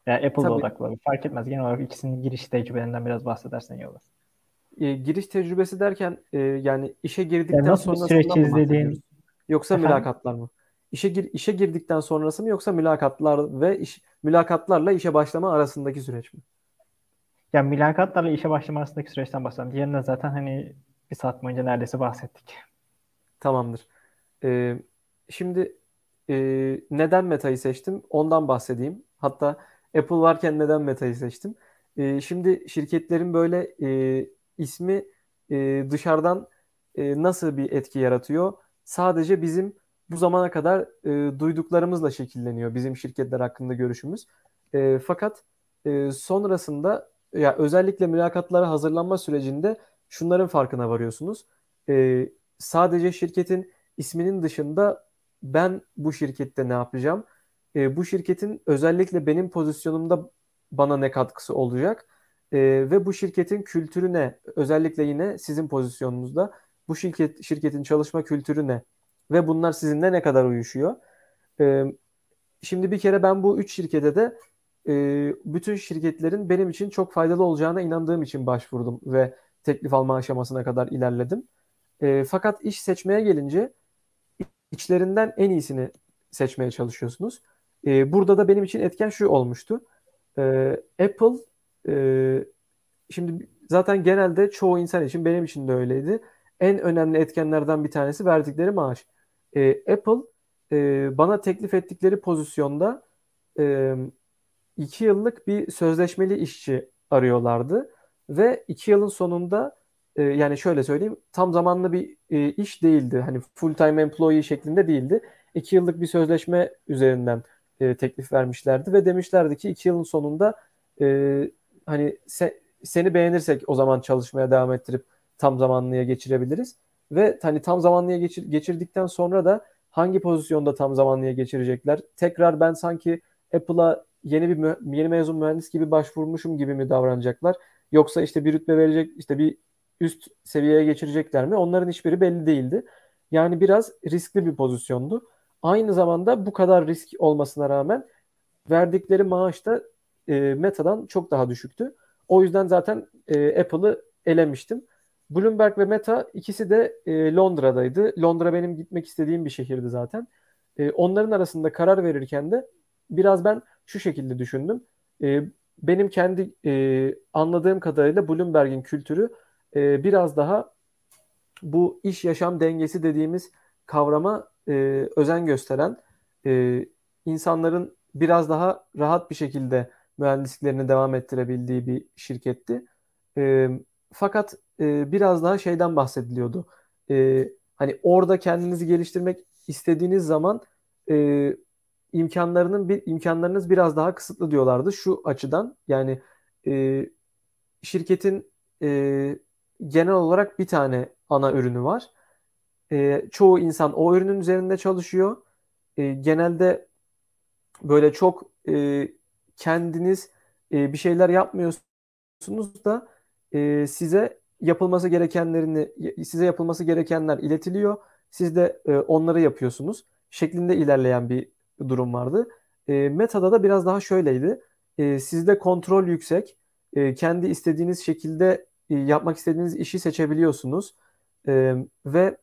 Yani Apple'da Tabii. odaklı. Fark etmez. Genel olarak ikisinin giriş tecrübelerinden biraz bahsedersen iyi olur. E, giriş tecrübesi derken e, yani işe girdikten yani nasıl süreç izlediğin yoksa Efendim? mülakatlar mı? İşe gir işe girdikten sonrası mı yoksa mülakatlar ve iş mülakatlarla işe başlama arasındaki süreç mi? Ya mülakatlarla işe başlama arasındaki süreçten bahsedelim. Diğerinden zaten hani bir saat boyunca neredeyse bahsettik. Tamamdır. Ee, şimdi e, neden Meta'yı seçtim? Ondan bahsedeyim. Hatta Apple varken neden Meta'yı seçtim? E, şimdi şirketlerin böyle e, ismi e, dışarıdan e, nasıl bir etki yaratıyor? Sadece bizim bu zamana kadar e, duyduklarımızla şekilleniyor bizim şirketler hakkında görüşümüz. E, fakat e, sonrasında ya özellikle mülakatlara hazırlanma sürecinde şunların farkına varıyorsunuz. E, sadece şirketin isminin dışında ben bu şirkette ne yapacağım? E, bu şirketin özellikle benim pozisyonumda bana ne katkısı olacak? E, ve bu şirketin kültürü ne? Özellikle yine sizin pozisyonunuzda bu şirket şirketin çalışma kültürü ne? Ve bunlar sizinle ne kadar uyuşuyor? E, şimdi bir kere ben bu üç şirkete de e, bütün şirketlerin benim için çok faydalı olacağına inandığım için başvurdum ve teklif alma aşamasına kadar ilerledim. E, fakat iş seçmeye gelince içlerinden en iyisini seçmeye çalışıyorsunuz. E, burada da benim için etken şu olmuştu. E, Apple e, şimdi zaten genelde çoğu insan için benim için de öyleydi. En önemli etkenlerden bir tanesi verdikleri maaş. E, Apple e, bana teklif ettikleri pozisyonda e, iki yıllık bir sözleşmeli işçi arıyorlardı ve iki yılın sonunda e, yani şöyle söyleyeyim tam zamanlı bir e, iş değildi. Hani full time employee şeklinde değildi. İki yıllık bir sözleşme üzerinden e, teklif vermişlerdi ve demişlerdi ki iki yılın sonunda e, hani se, seni beğenirsek o zaman çalışmaya devam ettirip tam zamanlıya geçirebiliriz. Ve hani tam zamanlıya geçir, geçirdikten sonra da hangi pozisyonda tam zamanlıya geçirecekler? Tekrar ben sanki Apple'a yeni bir yeni mezun mühendis gibi başvurmuşum gibi mi davranacaklar? Yoksa işte bir rütbe verecek, işte bir üst seviyeye geçirecekler mi? Onların hiçbiri belli değildi. Yani biraz riskli bir pozisyondu. Aynı zamanda bu kadar risk olmasına rağmen verdikleri maaş da e, Meta'dan çok daha düşüktü. O yüzden zaten e, Apple'ı elemiştim. Bloomberg ve Meta ikisi de e, Londra'daydı. Londra benim gitmek istediğim bir şehirdi zaten. E, onların arasında karar verirken de biraz ben şu şekilde düşündüm. E, benim kendi e, anladığım kadarıyla Bloomberg'in kültürü e, biraz daha bu iş yaşam dengesi dediğimiz kavrama e, özen gösteren e, insanların biraz daha rahat bir şekilde mühendisliklerini devam ettirebildiği bir şirketti. E, fakat e, biraz daha şeyden bahsediliyordu. E, hani orada kendinizi geliştirmek istediğiniz zaman e, imkanlarının bir imkanlarınız biraz daha kısıtlı diyorlardı şu açıdan. Yani e, şirketin e, genel olarak bir tane ana ürünü var. E, çoğu insan o ürünün üzerinde çalışıyor. E, genelde böyle çok e, kendiniz e, bir şeyler yapmıyorsunuz da e, size yapılması gerekenlerini size yapılması gerekenler iletiliyor. Siz de e, onları yapıyorsunuz şeklinde ilerleyen bir durum vardı. E, Meta'da da biraz daha şöyleydi. E, sizde kontrol yüksek. E, kendi istediğiniz şekilde yapmak istediğiniz işi seçebiliyorsunuz. E, ve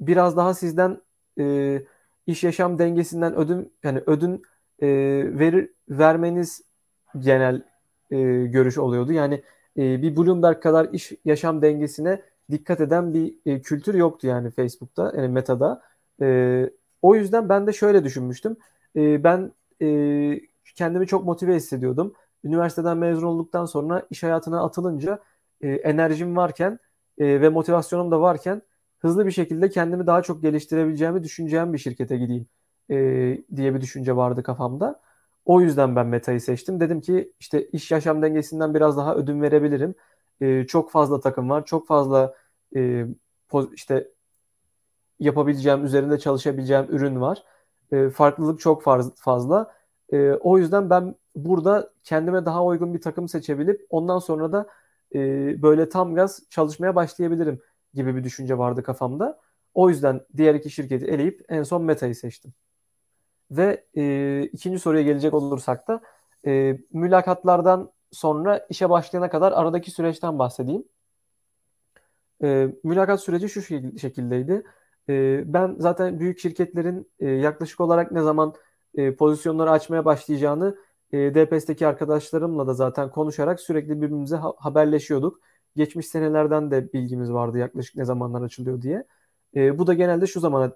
biraz daha sizden e, iş yaşam dengesinden ödün yani ödün e, verir vermeniz genel e, görüş oluyordu. Yani e, bir Bloomberg kadar iş yaşam dengesine dikkat eden bir e, kültür yoktu yani Facebook'ta yani Meta'da. E, o yüzden ben de şöyle düşünmüştüm. E, ben e, kendimi çok motive hissediyordum. Üniversiteden mezun olduktan sonra iş hayatına atılınca e, enerjim varken e, ve motivasyonum da varken hızlı bir şekilde kendimi daha çok geliştirebileceğimi düşüneceğim bir şirkete gideyim e, diye bir düşünce vardı kafamda. O yüzden ben Meta'yı seçtim. Dedim ki işte iş yaşam dengesinden biraz daha ödün verebilirim. E, çok fazla takım var. Çok fazla e, işte yapabileceğim, üzerinde çalışabileceğim ürün var. E, farklılık çok fazla. E, o yüzden ben burada kendime daha uygun bir takım seçebilip ondan sonra da e, böyle tam gaz çalışmaya başlayabilirim gibi bir düşünce vardı kafamda. O yüzden diğer iki şirketi eleyip en son Meta'yı seçtim. Ve e, ikinci soruya gelecek olursak da e, mülakatlardan sonra işe başlayana kadar aradaki süreçten bahsedeyim. E, mülakat süreci şu şekildeydi. E, ben zaten büyük şirketlerin e, yaklaşık olarak ne zaman e, pozisyonları açmaya başlayacağını e, DPS'teki arkadaşlarımla da zaten konuşarak sürekli birbirimize ha- haberleşiyorduk. Geçmiş senelerden de bilgimiz vardı yaklaşık ne zamanlar açılıyor diye. E, bu da genelde şu zamana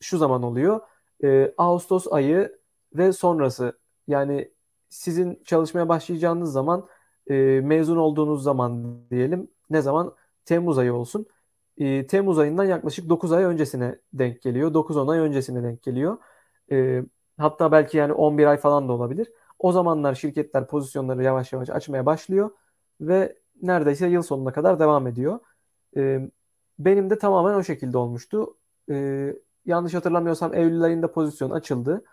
şu zaman oluyor. E, Ağustos ayı ve sonrası yani sizin çalışmaya başlayacağınız zaman e, mezun olduğunuz zaman diyelim ne zaman Temmuz ayı olsun. E, Temmuz ayından yaklaşık 9 ay öncesine denk geliyor. 9-10 ay öncesine denk geliyor. E, hatta belki yani 11 ay falan da olabilir. O zamanlar şirketler pozisyonları yavaş yavaş açmaya başlıyor ve neredeyse yıl sonuna kadar devam ediyor. E, benim de tamamen o şekilde olmuştu. E, yanlış hatırlamıyorsam Eylül ayında pozisyon açıldı.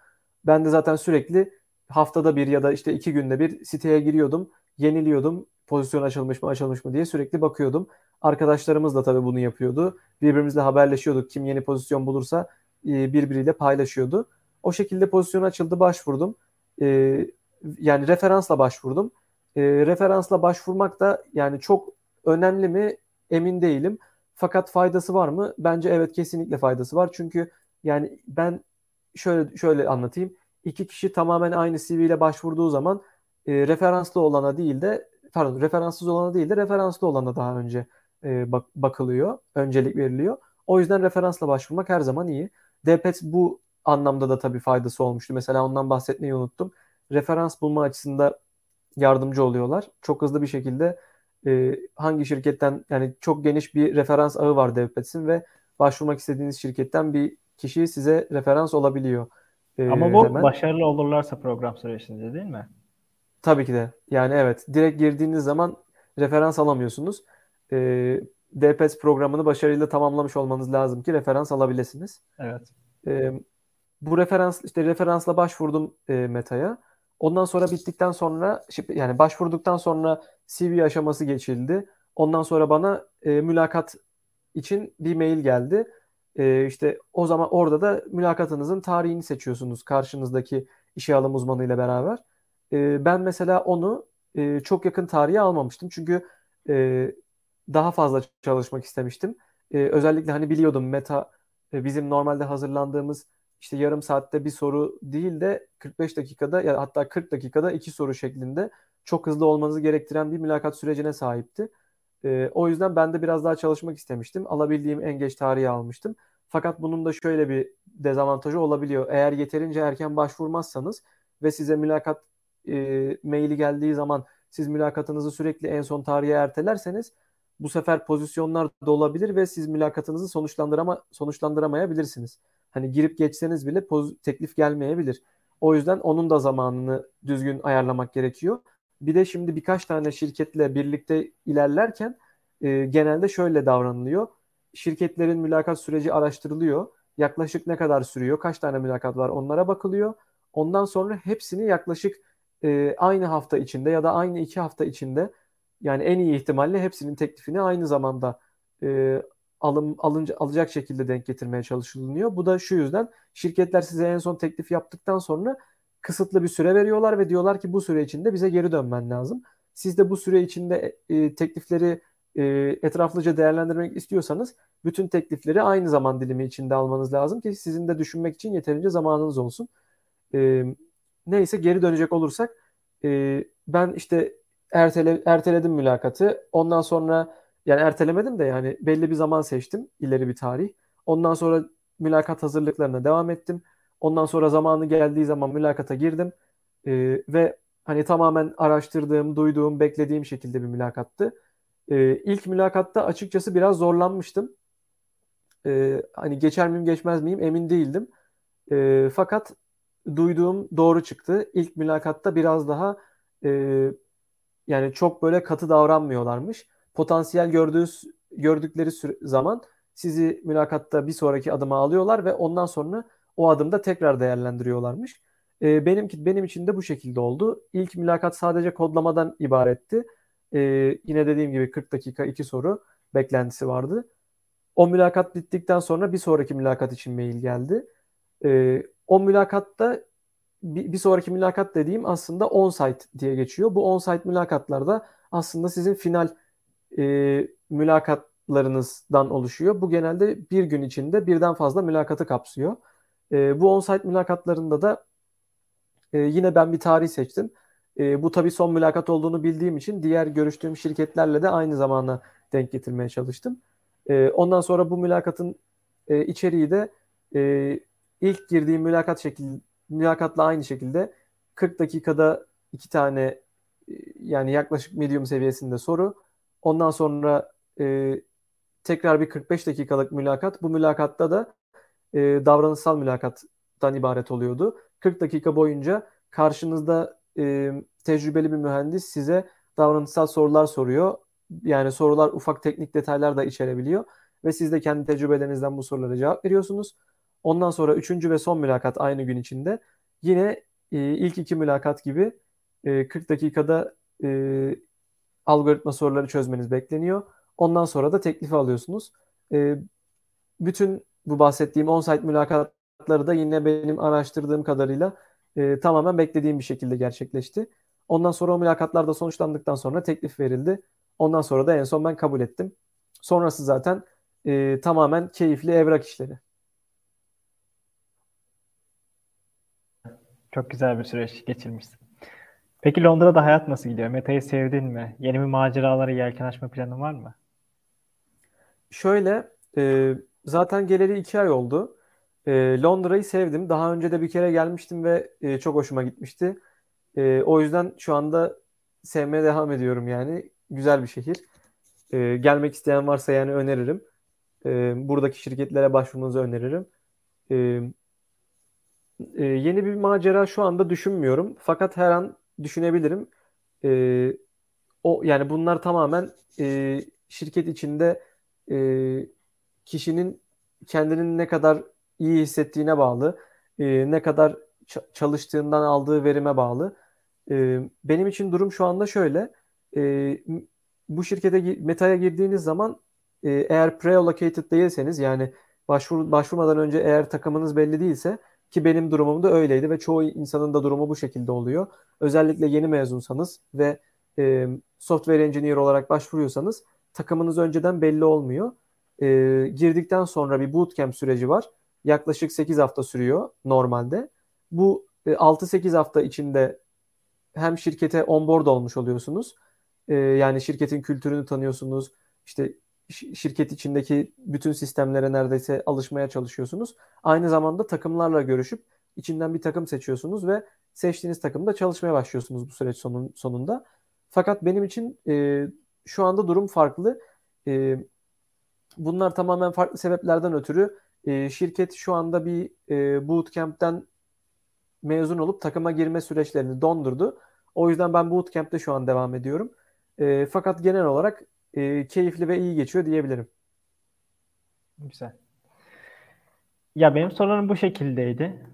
Ben de zaten sürekli haftada bir ya da işte iki günde bir siteye giriyordum. Yeniliyordum. Pozisyon açılmış mı açılmış mı diye sürekli bakıyordum. Arkadaşlarımız da tabii bunu yapıyordu. Birbirimizle haberleşiyorduk. Kim yeni pozisyon bulursa e, birbiriyle paylaşıyordu. O şekilde pozisyon açıldı başvurdum. E, yani referansla başvurdum. E, referansla başvurmak da yani çok önemli mi emin değilim. Fakat faydası var mı? Bence evet kesinlikle faydası var. Çünkü yani ben şöyle şöyle anlatayım. İki kişi tamamen aynı CV ile başvurduğu zaman e, referanslı olana değil de pardon referanssız olana değil de referanslı olana daha önce e, bak, bakılıyor. Öncelik veriliyor. O yüzden referansla başvurmak her zaman iyi. DPET bu anlamda da tabii faydası olmuştu. Mesela ondan bahsetmeyi unuttum. Referans bulma açısında yardımcı oluyorlar. Çok hızlı bir şekilde e, hangi şirketten yani çok geniş bir referans ağı var DevPets'in ve başvurmak istediğiniz şirketten bir kişi size referans olabiliyor. E, Ama bu hemen. başarılı olurlarsa program süreçinde değil mi? Tabii ki de. Yani evet. Direkt girdiğiniz zaman referans alamıyorsunuz. E, DPS programını başarıyla tamamlamış olmanız lazım ki referans alabilirsiniz. Evet. E, bu referans işte referansla başvurdum e, Meta'ya. Ondan sonra bittikten sonra yani başvurduktan sonra CV aşaması geçildi. Ondan sonra bana e, mülakat için bir mail geldi. E, işte o zaman orada da mülakatınızın tarihini seçiyorsunuz karşınızdaki işe alım uzmanı ile beraber. E, ben mesela onu e, çok yakın tarihe almamıştım. Çünkü e, daha fazla çalışmak istemiştim. E, özellikle hani biliyordum Meta e, bizim normalde hazırlandığımız işte yarım saatte bir soru değil de 45 dakikada ya hatta 40 dakikada iki soru şeklinde çok hızlı olmanızı gerektiren bir mülakat sürecine sahipti. E, o yüzden ben de biraz daha çalışmak istemiştim. Alabildiğim en geç tarihi almıştım. Fakat bunun da şöyle bir dezavantajı olabiliyor. Eğer yeterince erken başvurmazsanız ve size mülakat e, maili geldiği zaman siz mülakatınızı sürekli en son tarihe ertelerseniz bu sefer pozisyonlar da olabilir ve siz mülakatınızı sonuçlandırama sonuçlandıramayabilirsiniz. Hani girip geçseniz bile poz, teklif gelmeyebilir. O yüzden onun da zamanını düzgün ayarlamak gerekiyor. Bir de şimdi birkaç tane şirketle birlikte ilerlerken e, genelde şöyle davranılıyor. Şirketlerin mülakat süreci araştırılıyor. Yaklaşık ne kadar sürüyor, kaç tane mülakat var onlara bakılıyor. Ondan sonra hepsini yaklaşık e, aynı hafta içinde ya da aynı iki hafta içinde yani en iyi ihtimalle hepsinin teklifini aynı zamanda e, alım alınca alacak şekilde denk getirmeye çalışılıyor. Bu da şu yüzden şirketler size en son teklif yaptıktan sonra kısıtlı bir süre veriyorlar ve diyorlar ki bu süre içinde bize geri dönmen lazım. Siz de bu süre içinde e, teklifleri e, etraflıca değerlendirmek istiyorsanız bütün teklifleri aynı zaman dilimi içinde almanız lazım ki sizin de düşünmek için yeterince zamanınız olsun. E, neyse geri dönecek olursak e, ben işte ertele, erteledim mülakatı. Ondan sonra yani ertelemedim de yani belli bir zaman seçtim ileri bir tarih. Ondan sonra mülakat hazırlıklarına devam ettim. Ondan sonra zamanı geldiği zaman mülakata girdim. Ee, ve hani tamamen araştırdığım, duyduğum, beklediğim şekilde bir mülakattı. Ee, ilk mülakatta açıkçası biraz zorlanmıştım. Ee, hani geçer miyim geçmez miyim emin değildim. Ee, fakat duyduğum doğru çıktı. İlk mülakatta biraz daha e, yani çok böyle katı davranmıyorlarmış. Potansiyel gördüğü, gördükleri zaman sizi mülakatta bir sonraki adıma alıyorlar ve ondan sonra o adımda tekrar değerlendiriyorlarmış. E, benimki benim için de bu şekilde oldu. İlk mülakat sadece kodlamadan ibaretti. e, yine dediğim gibi 40 dakika 2 soru beklentisi vardı. O mülakat bittikten sonra bir sonraki mülakat için mail geldi. E, o mülakatta bir, bir sonraki mülakat dediğim aslında on-site diye geçiyor. Bu on-site mülakatlarda aslında sizin final e, mülakatlarınızdan oluşuyor. Bu genelde bir gün içinde birden fazla mülakatı kapsıyor. E, bu on-site mülakatlarında da e, yine ben bir tarih seçtim. E, bu tabii son mülakat olduğunu bildiğim için diğer görüştüğüm şirketlerle de aynı zamana denk getirmeye çalıştım. E, ondan sonra bu mülakatın e, içeriği de e, ilk girdiğim mülakat şekil mülakatla aynı şekilde 40 dakikada iki tane e, yani yaklaşık medium seviyesinde soru. Ondan sonra e, tekrar bir 45 dakikalık mülakat. Bu mülakatta da e, davranışsal mülakattan ibaret oluyordu. 40 dakika boyunca karşınızda e, tecrübeli bir mühendis size davranışsal sorular soruyor. Yani sorular ufak teknik detaylar da içerebiliyor ve siz de kendi tecrübelerinizden bu sorulara cevap veriyorsunuz. Ondan sonra üçüncü ve son mülakat aynı gün içinde. Yine e, ilk iki mülakat gibi e, 40 dakikada e, algoritma soruları çözmeniz bekleniyor. Ondan sonra da teklifi alıyorsunuz. E, bütün bu bahsettiğim on-site mülakatları da yine benim araştırdığım kadarıyla e, tamamen beklediğim bir şekilde gerçekleşti. Ondan sonra o mülakatlar da sonuçlandıktan sonra teklif verildi. Ondan sonra da en son ben kabul ettim. Sonrası zaten e, tamamen keyifli evrak işleri. Çok güzel bir süreç geçirmişsin. Peki Londra'da hayat nasıl gidiyor? Meta'yı sevdin mi? Yeni bir maceralara yelken açma planın var mı? Şöyle, e, zaten geleli iki ay oldu. E, Londra'yı sevdim. Daha önce de bir kere gelmiştim ve e, çok hoşuma gitmişti. E, o yüzden şu anda sevmeye devam ediyorum yani. Güzel bir şehir. E, gelmek isteyen varsa yani öneririm. E, buradaki şirketlere başvurmanızı öneririm. E, e, yeni bir macera şu anda düşünmüyorum. Fakat her an düşünebilirim. E, o yani bunlar tamamen e, şirket içinde e, kişinin kendinin ne kadar iyi hissettiğine bağlı, e, ne kadar çalıştığından aldığı verime bağlı. E, benim için durum şu anda şöyle. E, bu şirkete Meta'ya girdiğiniz zaman e, eğer pre-allocated değilseniz yani başvur, başvurmadan önce eğer takımınız belli değilse ki benim durumum da öyleydi ve çoğu insanın da durumu bu şekilde oluyor. Özellikle yeni mezunsanız ve e, software engineer olarak başvuruyorsanız takımınız önceden belli olmuyor. E, girdikten sonra bir bootcamp süreci var. Yaklaşık 8 hafta sürüyor normalde. Bu e, 6-8 hafta içinde hem şirkete onboard olmuş oluyorsunuz. E, yani şirketin kültürünü tanıyorsunuz. İşte şirket içindeki bütün sistemlere neredeyse alışmaya çalışıyorsunuz. Aynı zamanda takımlarla görüşüp içinden bir takım seçiyorsunuz ve seçtiğiniz takımda çalışmaya başlıyorsunuz bu süreç sonun, sonunda. Fakat benim için e, şu anda durum farklı. E, bunlar tamamen farklı sebeplerden ötürü e, şirket şu anda bir e, bootcamp'ten mezun olup takıma girme süreçlerini dondurdu. O yüzden ben bootcamp'te şu an devam ediyorum. E, fakat genel olarak e, keyifli ve iyi geçiyor diyebilirim. Güzel. Ya benim sorularım bu şekildeydi.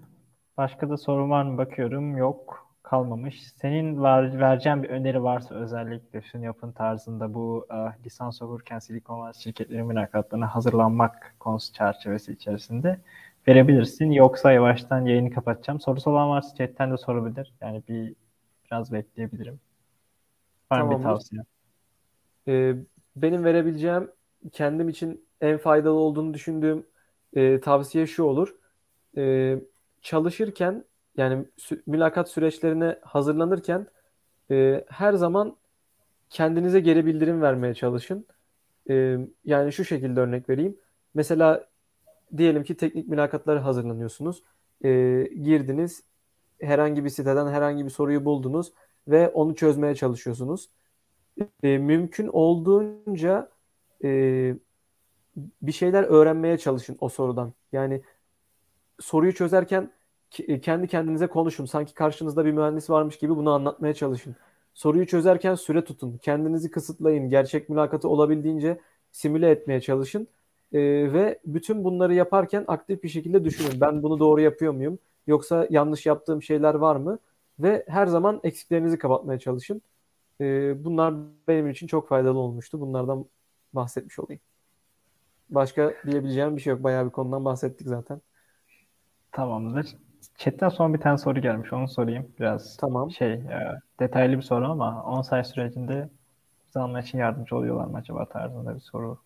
Başka da sorun var mı bakıyorum. Yok kalmamış. Senin var, vereceğin bir öneri varsa özellikle şunu yapın tarzında bu uh, lisans okurken Silikon Vadisi şirketleri mülakatlarına hazırlanmak konusu çerçevesi içerisinde verebilirsin. Yoksa yavaştan yayını kapatacağım. Sorusu olan varsa chatten de sorabilir. Yani bir biraz bekleyebilirim. Var tamam. bir tavsiye? Ee, benim verebileceğim kendim için en faydalı olduğunu düşündüğüm e, tavsiye şu olur. E, çalışırken yani sü- mülakat süreçlerine hazırlanırken e, her zaman kendinize geri bildirim vermeye çalışın. E, yani şu şekilde örnek vereyim. Mesela diyelim ki teknik mülakatları hazırlanıyorsunuz. E, girdiniz, herhangi bir siteden herhangi bir soruyu buldunuz ve onu çözmeye çalışıyorsunuz e, mümkün olduğunca e, bir şeyler öğrenmeye çalışın o sorudan. Yani soruyu çözerken e, kendi kendinize konuşun. Sanki karşınızda bir mühendis varmış gibi bunu anlatmaya çalışın. Soruyu çözerken süre tutun. Kendinizi kısıtlayın. Gerçek mülakatı olabildiğince simüle etmeye çalışın. E, ve bütün bunları yaparken aktif bir şekilde düşünün. Ben bunu doğru yapıyor muyum? Yoksa yanlış yaptığım şeyler var mı? Ve her zaman eksiklerinizi kapatmaya çalışın. E, bunlar benim için çok faydalı olmuştu. Bunlardan bahsetmiş olayım. Başka diyebileceğim bir şey yok. Bayağı bir konudan bahsettik zaten. Tamamdır. Chat'ten son bir tane soru gelmiş. Onu sorayım. Biraz tamam. şey e, detaylı bir soru ama on-site sürecinde bize almak için yardımcı oluyorlar mı acaba tarzında bir soru.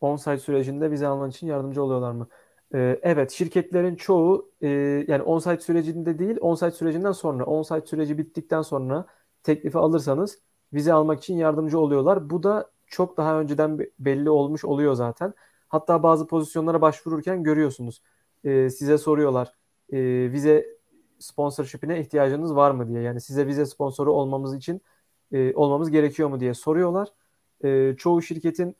On-site sürecinde bize almak için yardımcı oluyorlar mı? Ee, evet şirketlerin çoğu e, yani on-site sürecinde değil on-site sürecinden sonra on-site süreci bittikten sonra teklifi alırsanız vize almak için yardımcı oluyorlar. Bu da çok daha önceden belli olmuş oluyor zaten. Hatta bazı pozisyonlara başvururken görüyorsunuz. E, size soruyorlar e, vize sponsorship'ine ihtiyacınız var mı diye. Yani size vize sponsoru olmamız için e, olmamız gerekiyor mu diye soruyorlar. E, çoğu şirketin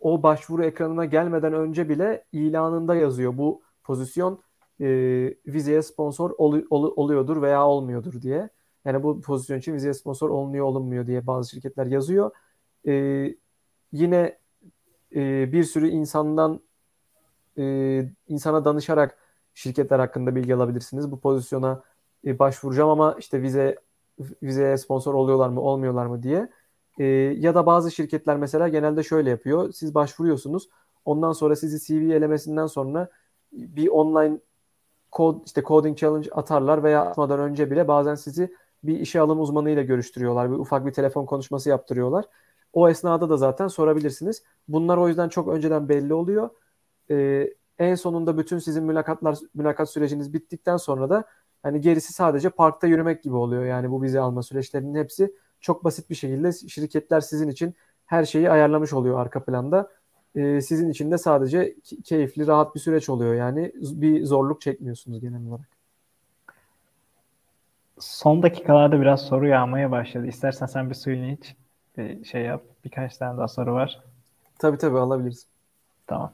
o başvuru ekranına gelmeden önce bile ilanında yazıyor bu pozisyon e, vizeye sponsor ol, ol, oluyordur veya olmuyordur diye. Yani bu pozisyon için vizeye sponsor olunuyor olunmuyor diye bazı şirketler yazıyor. E, yine e, bir sürü insandan e, insana danışarak şirketler hakkında bilgi alabilirsiniz. Bu pozisyona e, başvuracağım ama işte vize vizeye sponsor oluyorlar mı olmuyorlar mı diye. E, ya da bazı şirketler mesela genelde şöyle yapıyor. Siz başvuruyorsunuz. Ondan sonra sizi CV elemesinden sonra bir online kod işte coding challenge atarlar veya atmadan önce bile bazen sizi bir işe alım uzmanıyla görüştürüyorlar. Bir ufak bir telefon konuşması yaptırıyorlar. O esnada da zaten sorabilirsiniz. Bunlar o yüzden çok önceden belli oluyor. Ee, en sonunda bütün sizin mülakatlar mülakat süreciniz bittikten sonra da hani gerisi sadece parkta yürümek gibi oluyor. Yani bu vize alma süreçlerinin hepsi çok basit bir şekilde şirketler sizin için her şeyi ayarlamış oluyor arka planda. Ee, sizin için de sadece keyifli, rahat bir süreç oluyor. Yani bir zorluk çekmiyorsunuz genel olarak. Son dakikalarda biraz soru yağmaya başladı. İstersen sen bir suyunu iç. Bir şey yap. Birkaç tane daha soru var. Tabii tabii alabiliriz. Tamam.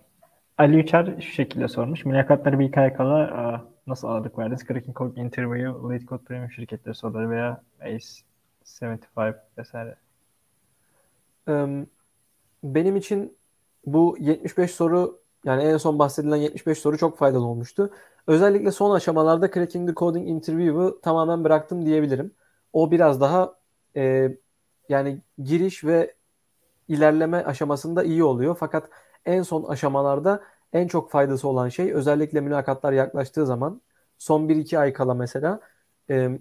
Ali Uçar şu şekilde sormuş. Mülakatları bir hikaye kala nasıl ağırlık verdiniz? Cracking Code Interview, Lead Code Premium şirketleri soruları veya ACE 75 vesaire. Benim için bu 75 soru yani en son bahsedilen 75 soru çok faydalı olmuştu. Özellikle son aşamalarda Cracking the Coding Interview'ı tamamen bıraktım diyebilirim. O biraz daha e, yani giriş ve ilerleme aşamasında iyi oluyor. Fakat en son aşamalarda en çok faydası olan şey özellikle mülakatlar yaklaştığı zaman son 1-2 ay kala mesela e,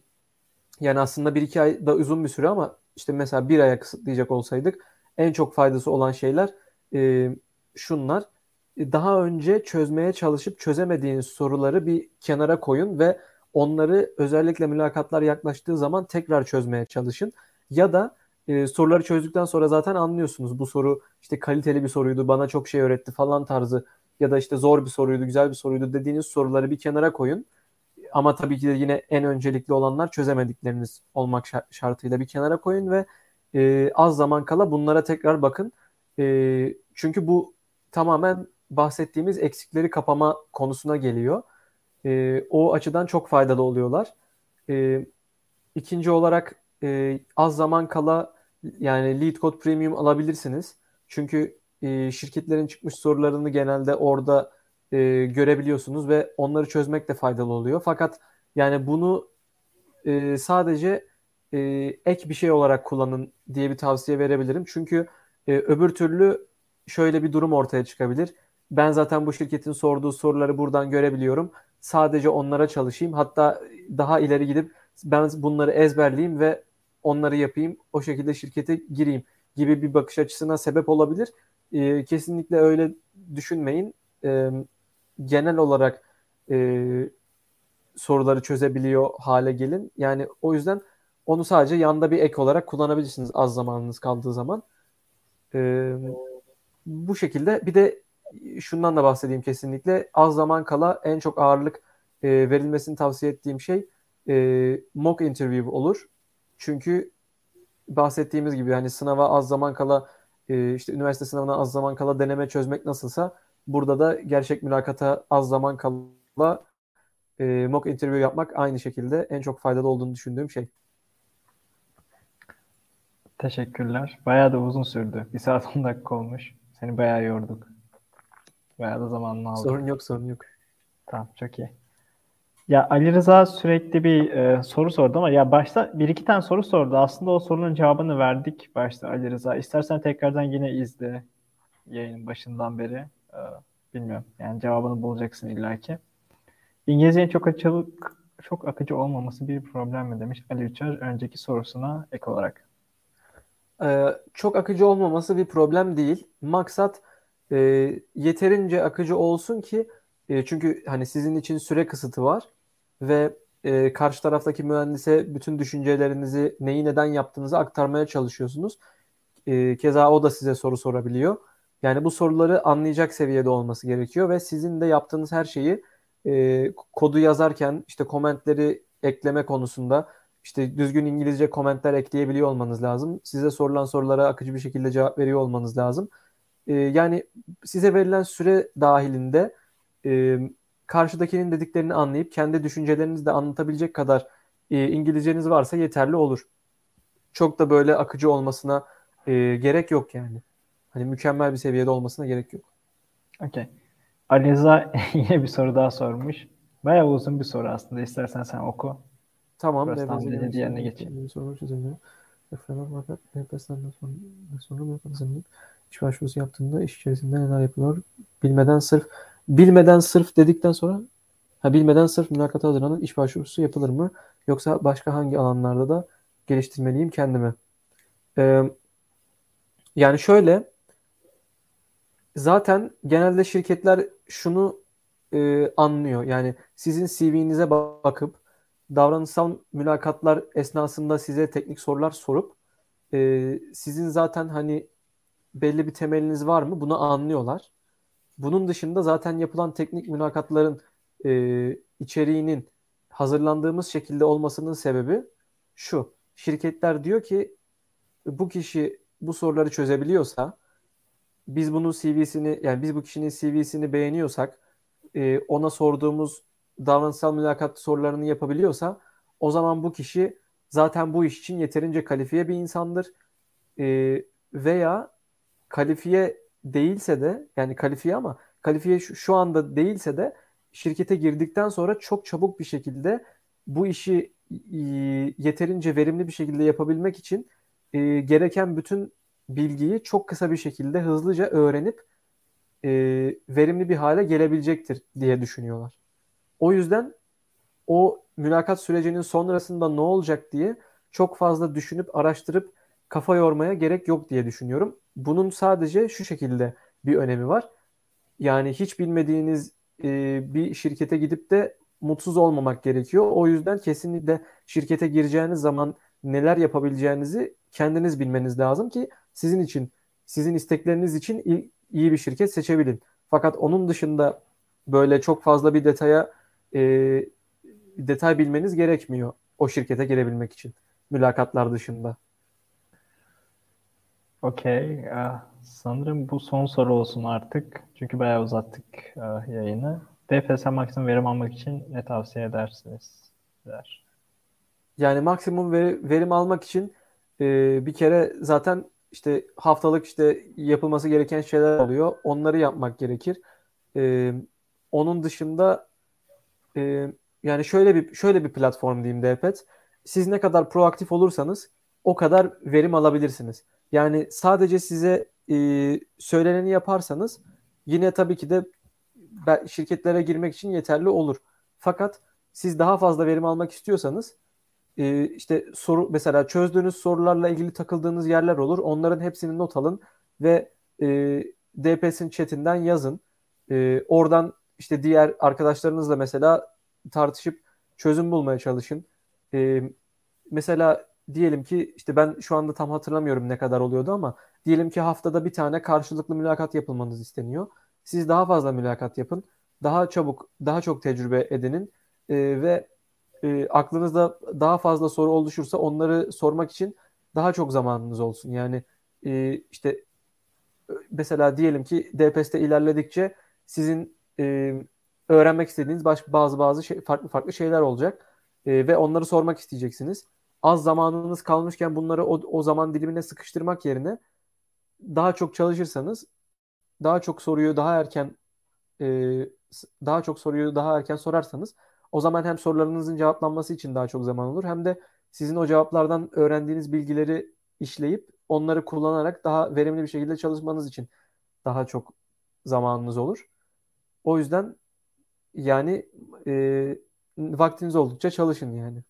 yani aslında 1-2 ay da uzun bir süre ama işte mesela bir aya kısıtlayacak olsaydık en çok faydası olan şeyler e, şunlar. Daha önce çözmeye çalışıp çözemediğiniz soruları bir kenara koyun ve onları özellikle mülakatlar yaklaştığı zaman tekrar çözmeye çalışın. Ya da e, soruları çözdükten sonra zaten anlıyorsunuz. Bu soru işte kaliteli bir soruydu, bana çok şey öğretti falan tarzı ya da işte zor bir soruydu, güzel bir soruydu dediğiniz soruları bir kenara koyun. Ama tabii ki de yine en öncelikli olanlar çözemedikleriniz olmak şartıyla bir kenara koyun ve e, az zaman kala bunlara tekrar bakın. E, çünkü bu tamamen bahsettiğimiz eksikleri kapama konusuna geliyor. E, o açıdan çok faydalı oluyorlar. E, ikinci olarak e, az zaman kala yani Lead Code Premium alabilirsiniz. Çünkü e, şirketlerin çıkmış sorularını genelde orada e, görebiliyorsunuz ve onları çözmek de faydalı oluyor. Fakat yani bunu e, sadece e, ek bir şey olarak kullanın diye bir tavsiye verebilirim. Çünkü e, öbür türlü şöyle bir durum ortaya çıkabilir. Ben zaten bu şirketin sorduğu soruları buradan görebiliyorum. Sadece onlara çalışayım. Hatta daha ileri gidip ben bunları ezberleyeyim ve onları yapayım. O şekilde şirkete gireyim gibi bir bakış açısına sebep olabilir. E, kesinlikle öyle düşünmeyin. E, genel olarak e, soruları çözebiliyor hale gelin. Yani o yüzden onu sadece yanda bir ek olarak kullanabilirsiniz az zamanınız kaldığı zaman. E, bu şekilde bir de şundan da bahsedeyim kesinlikle. Az zaman kala en çok ağırlık e, verilmesini tavsiye ettiğim şey e, mock interview olur. Çünkü bahsettiğimiz gibi yani sınava az zaman kala e, işte üniversite sınavına az zaman kala deneme çözmek nasılsa burada da gerçek mülakata az zaman kala e, mock interview yapmak aynı şekilde en çok faydalı olduğunu düşündüğüm şey. Teşekkürler. Bayağı da uzun sürdü. Bir saat 10 dakika olmuş. Seni bayağı yorduk. Bayağı da zamanını aldık. Sorun yok, sorun yok. Tamam, çok iyi. Ya Ali Rıza sürekli bir e, soru sordu ama ya başta bir iki tane soru sordu. Aslında o sorunun cevabını verdik başta Ali Rıza. İstersen tekrardan yine izle yayının başından beri. E, bilmiyorum. Yani cevabını bulacaksın illaki. İngilizcenin çok açılık çok akıcı olmaması bir problem mi demiş Ali Uçar önceki sorusuna ek olarak. Ee, çok akıcı olmaması bir problem değil. Maksat e, yeterince akıcı olsun ki e, çünkü hani sizin için süre kısıtı var ve e, karşı taraftaki mühendise bütün düşüncelerinizi neyi neden yaptığınızı aktarmaya çalışıyorsunuz. E, keza o da size soru sorabiliyor. Yani bu soruları anlayacak seviyede olması gerekiyor ve sizin de yaptığınız her şeyi e, kodu yazarken işte komentleri ekleme konusunda işte düzgün İngilizce komentler ekleyebiliyor olmanız lazım. Size sorulan sorulara akıcı bir şekilde cevap veriyor olmanız lazım. E, yani size verilen süre dahilinde e, karşıdakinin dediklerini anlayıp kendi düşüncelerinizi de anlatabilecek kadar e, İngilizceniz varsa yeterli olur. Çok da böyle akıcı olmasına e, gerek yok yani. Hani mükemmel bir seviyede olmasına gerek yok. Okey. Aliza yine bir soru daha sormuş. Bayağı uzun bir soru aslında. İstersen sen oku. Tamam. Burası tam dedi diğerine geçeyim. Soru çözümü. Referans fakat nefeslerinden sonra, sonra mülakatının iş başvurusu yaptığında iş içerisinde neler yapılıyor? Bilmeden sırf bilmeden sırf dedikten sonra ha bilmeden sırf mülakata hazırlanıp iş başvurusu yapılır mı? Yoksa başka hangi alanlarda da geliştirmeliyim kendimi? Ee, yani şöyle zaten genelde şirketler şunu e, anlıyor. Yani sizin CV'nize bakıp davranışsal mülakatlar esnasında size teknik sorular sorup e, sizin zaten hani belli bir temeliniz var mı bunu anlıyorlar. Bunun dışında zaten yapılan teknik mülakatların e, içeriğinin hazırlandığımız şekilde olmasının sebebi şu. Şirketler diyor ki bu kişi bu soruları çözebiliyorsa biz bunun CV'sini yani biz bu kişinin CV'sini beğeniyorsak e, ona sorduğumuz davranışsal mülakat sorularını yapabiliyorsa o zaman bu kişi zaten bu iş için yeterince kalifiye bir insandır e, veya kalifiye değilse de yani kalifiye ama kalifiye şu, şu anda değilse de şirkete girdikten sonra çok çabuk bir şekilde bu işi e, yeterince verimli bir şekilde yapabilmek için e, gereken bütün bilgiyi çok kısa bir şekilde hızlıca öğrenip e, verimli bir hale gelebilecektir diye düşünüyorlar. O yüzden o mülakat sürecinin sonrasında ne olacak diye çok fazla düşünüp araştırıp kafa yormaya gerek yok diye düşünüyorum. Bunun sadece şu şekilde bir önemi var. Yani hiç bilmediğiniz e, bir şirkete gidip de mutsuz olmamak gerekiyor. O yüzden kesinlikle şirkete gireceğiniz zaman neler yapabileceğinizi kendiniz bilmeniz lazım ki sizin için, sizin istekleriniz için iyi bir şirket seçebilin. Fakat onun dışında böyle çok fazla bir detaya e, detay bilmeniz gerekmiyor o şirkete girebilmek için mülakatlar dışında. Okey. sanırım bu son soru olsun artık. Çünkü bayağı uzattık uh, yayını. DFS maksimum verim almak için ne tavsiye edersiniz? Der. Yani maksimum verim almak için e, bir kere zaten işte haftalık işte yapılması gereken şeyler oluyor. Onları yapmak gerekir. E, onun dışında e, yani şöyle bir şöyle bir platform diyeyim Depet. Siz ne kadar proaktif olursanız o kadar verim alabilirsiniz. Yani sadece size e, söyleneni yaparsanız yine tabii ki de şirketlere girmek için yeterli olur. Fakat siz daha fazla verim almak istiyorsanız e, işte soru mesela çözdüğünüz sorularla ilgili takıldığınız yerler olur. Onların hepsini not alın ve e, DPS'in chatinden yazın. E, oradan işte diğer arkadaşlarınızla mesela tartışıp çözüm bulmaya çalışın. E, mesela diyelim ki işte ben şu anda tam hatırlamıyorum ne kadar oluyordu ama diyelim ki haftada bir tane karşılıklı mülakat yapılmanız isteniyor. Siz daha fazla mülakat yapın. Daha çabuk, daha çok tecrübe edinin e, ve e, aklınızda daha fazla soru oluşursa onları sormak için daha çok zamanınız olsun. Yani e, işte mesela diyelim ki DPS'te ilerledikçe sizin e, öğrenmek istediğiniz baş, bazı bazı şey, farklı farklı şeyler olacak e, ve onları sormak isteyeceksiniz. Az zamanınız kalmışken bunları o, o zaman dilimine sıkıştırmak yerine daha çok çalışırsanız daha çok soruyu daha erken e, daha çok soruyu daha erken sorarsanız O zaman hem sorularınızın cevaplanması için daha çok zaman olur hem de sizin o cevaplardan öğrendiğiniz bilgileri işleyip onları kullanarak daha verimli bir şekilde çalışmanız için daha çok zamanınız olur. O yüzden yani e, vaktiniz oldukça çalışın yani.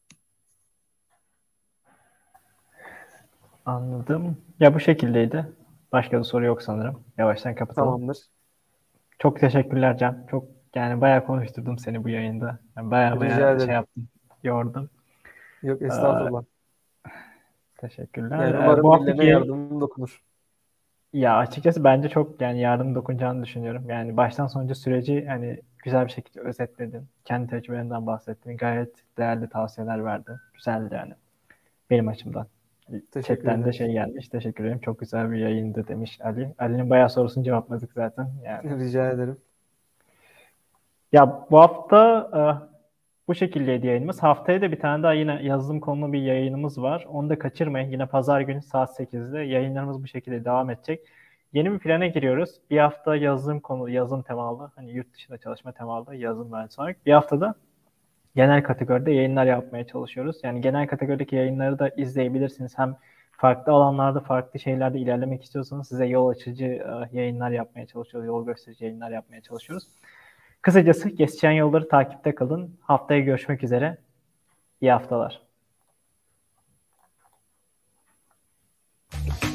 Anladım. Ya bu şekildeydi. Başka bir soru yok sanırım. Yavaştan kapatalım. Tamamdır. Çok teşekkürler Can. Çok yani bayağı konuşturdum seni bu yayında. Yani bayağı Rica bayağı ederim. şey yaptım. Yordum. Yok estağfurullah. Teşekkürler. Yani Ee, umarım bu haftaki yardımım dokunur. ya açıkçası bence çok yani yardım dokunacağını düşünüyorum. Yani baştan sonuca süreci hani güzel bir şekilde özetledin. Kendi tecrübelerinden bahsettin. Gayet değerli tavsiyeler verdin. Güzeldi yani. Benim açımdan. Chatten de şey gelmiş. Teşekkür ederim. Çok güzel bir yayındı demiş Ali. Ali'nin bayağı sorusunu cevapladık zaten. Yani Rica ederim. Ya bu hafta e, bu şekildeydi yayınımız. Haftaya da bir tane daha yine yazılım konulu bir yayınımız var. Onu da kaçırmayın. Yine pazar günü saat 8'de yayınlarımız bu şekilde devam edecek. Yeni bir plana giriyoruz. Bir hafta yazılım konulu, yazılım temalı, hani yurt dışında çalışma temalı yazılım mühendisi olarak. Bir haftada genel kategoride yayınlar yapmaya çalışıyoruz. Yani genel kategorideki yayınları da izleyebilirsiniz. Hem farklı alanlarda, farklı şeylerde ilerlemek istiyorsanız size yol açıcı e, yayınlar yapmaya çalışıyoruz, yol gösterici yayınlar yapmaya çalışıyoruz. Kısacası geçen yolları takipte kalın. Haftaya görüşmek üzere. İyi haftalar. Thank you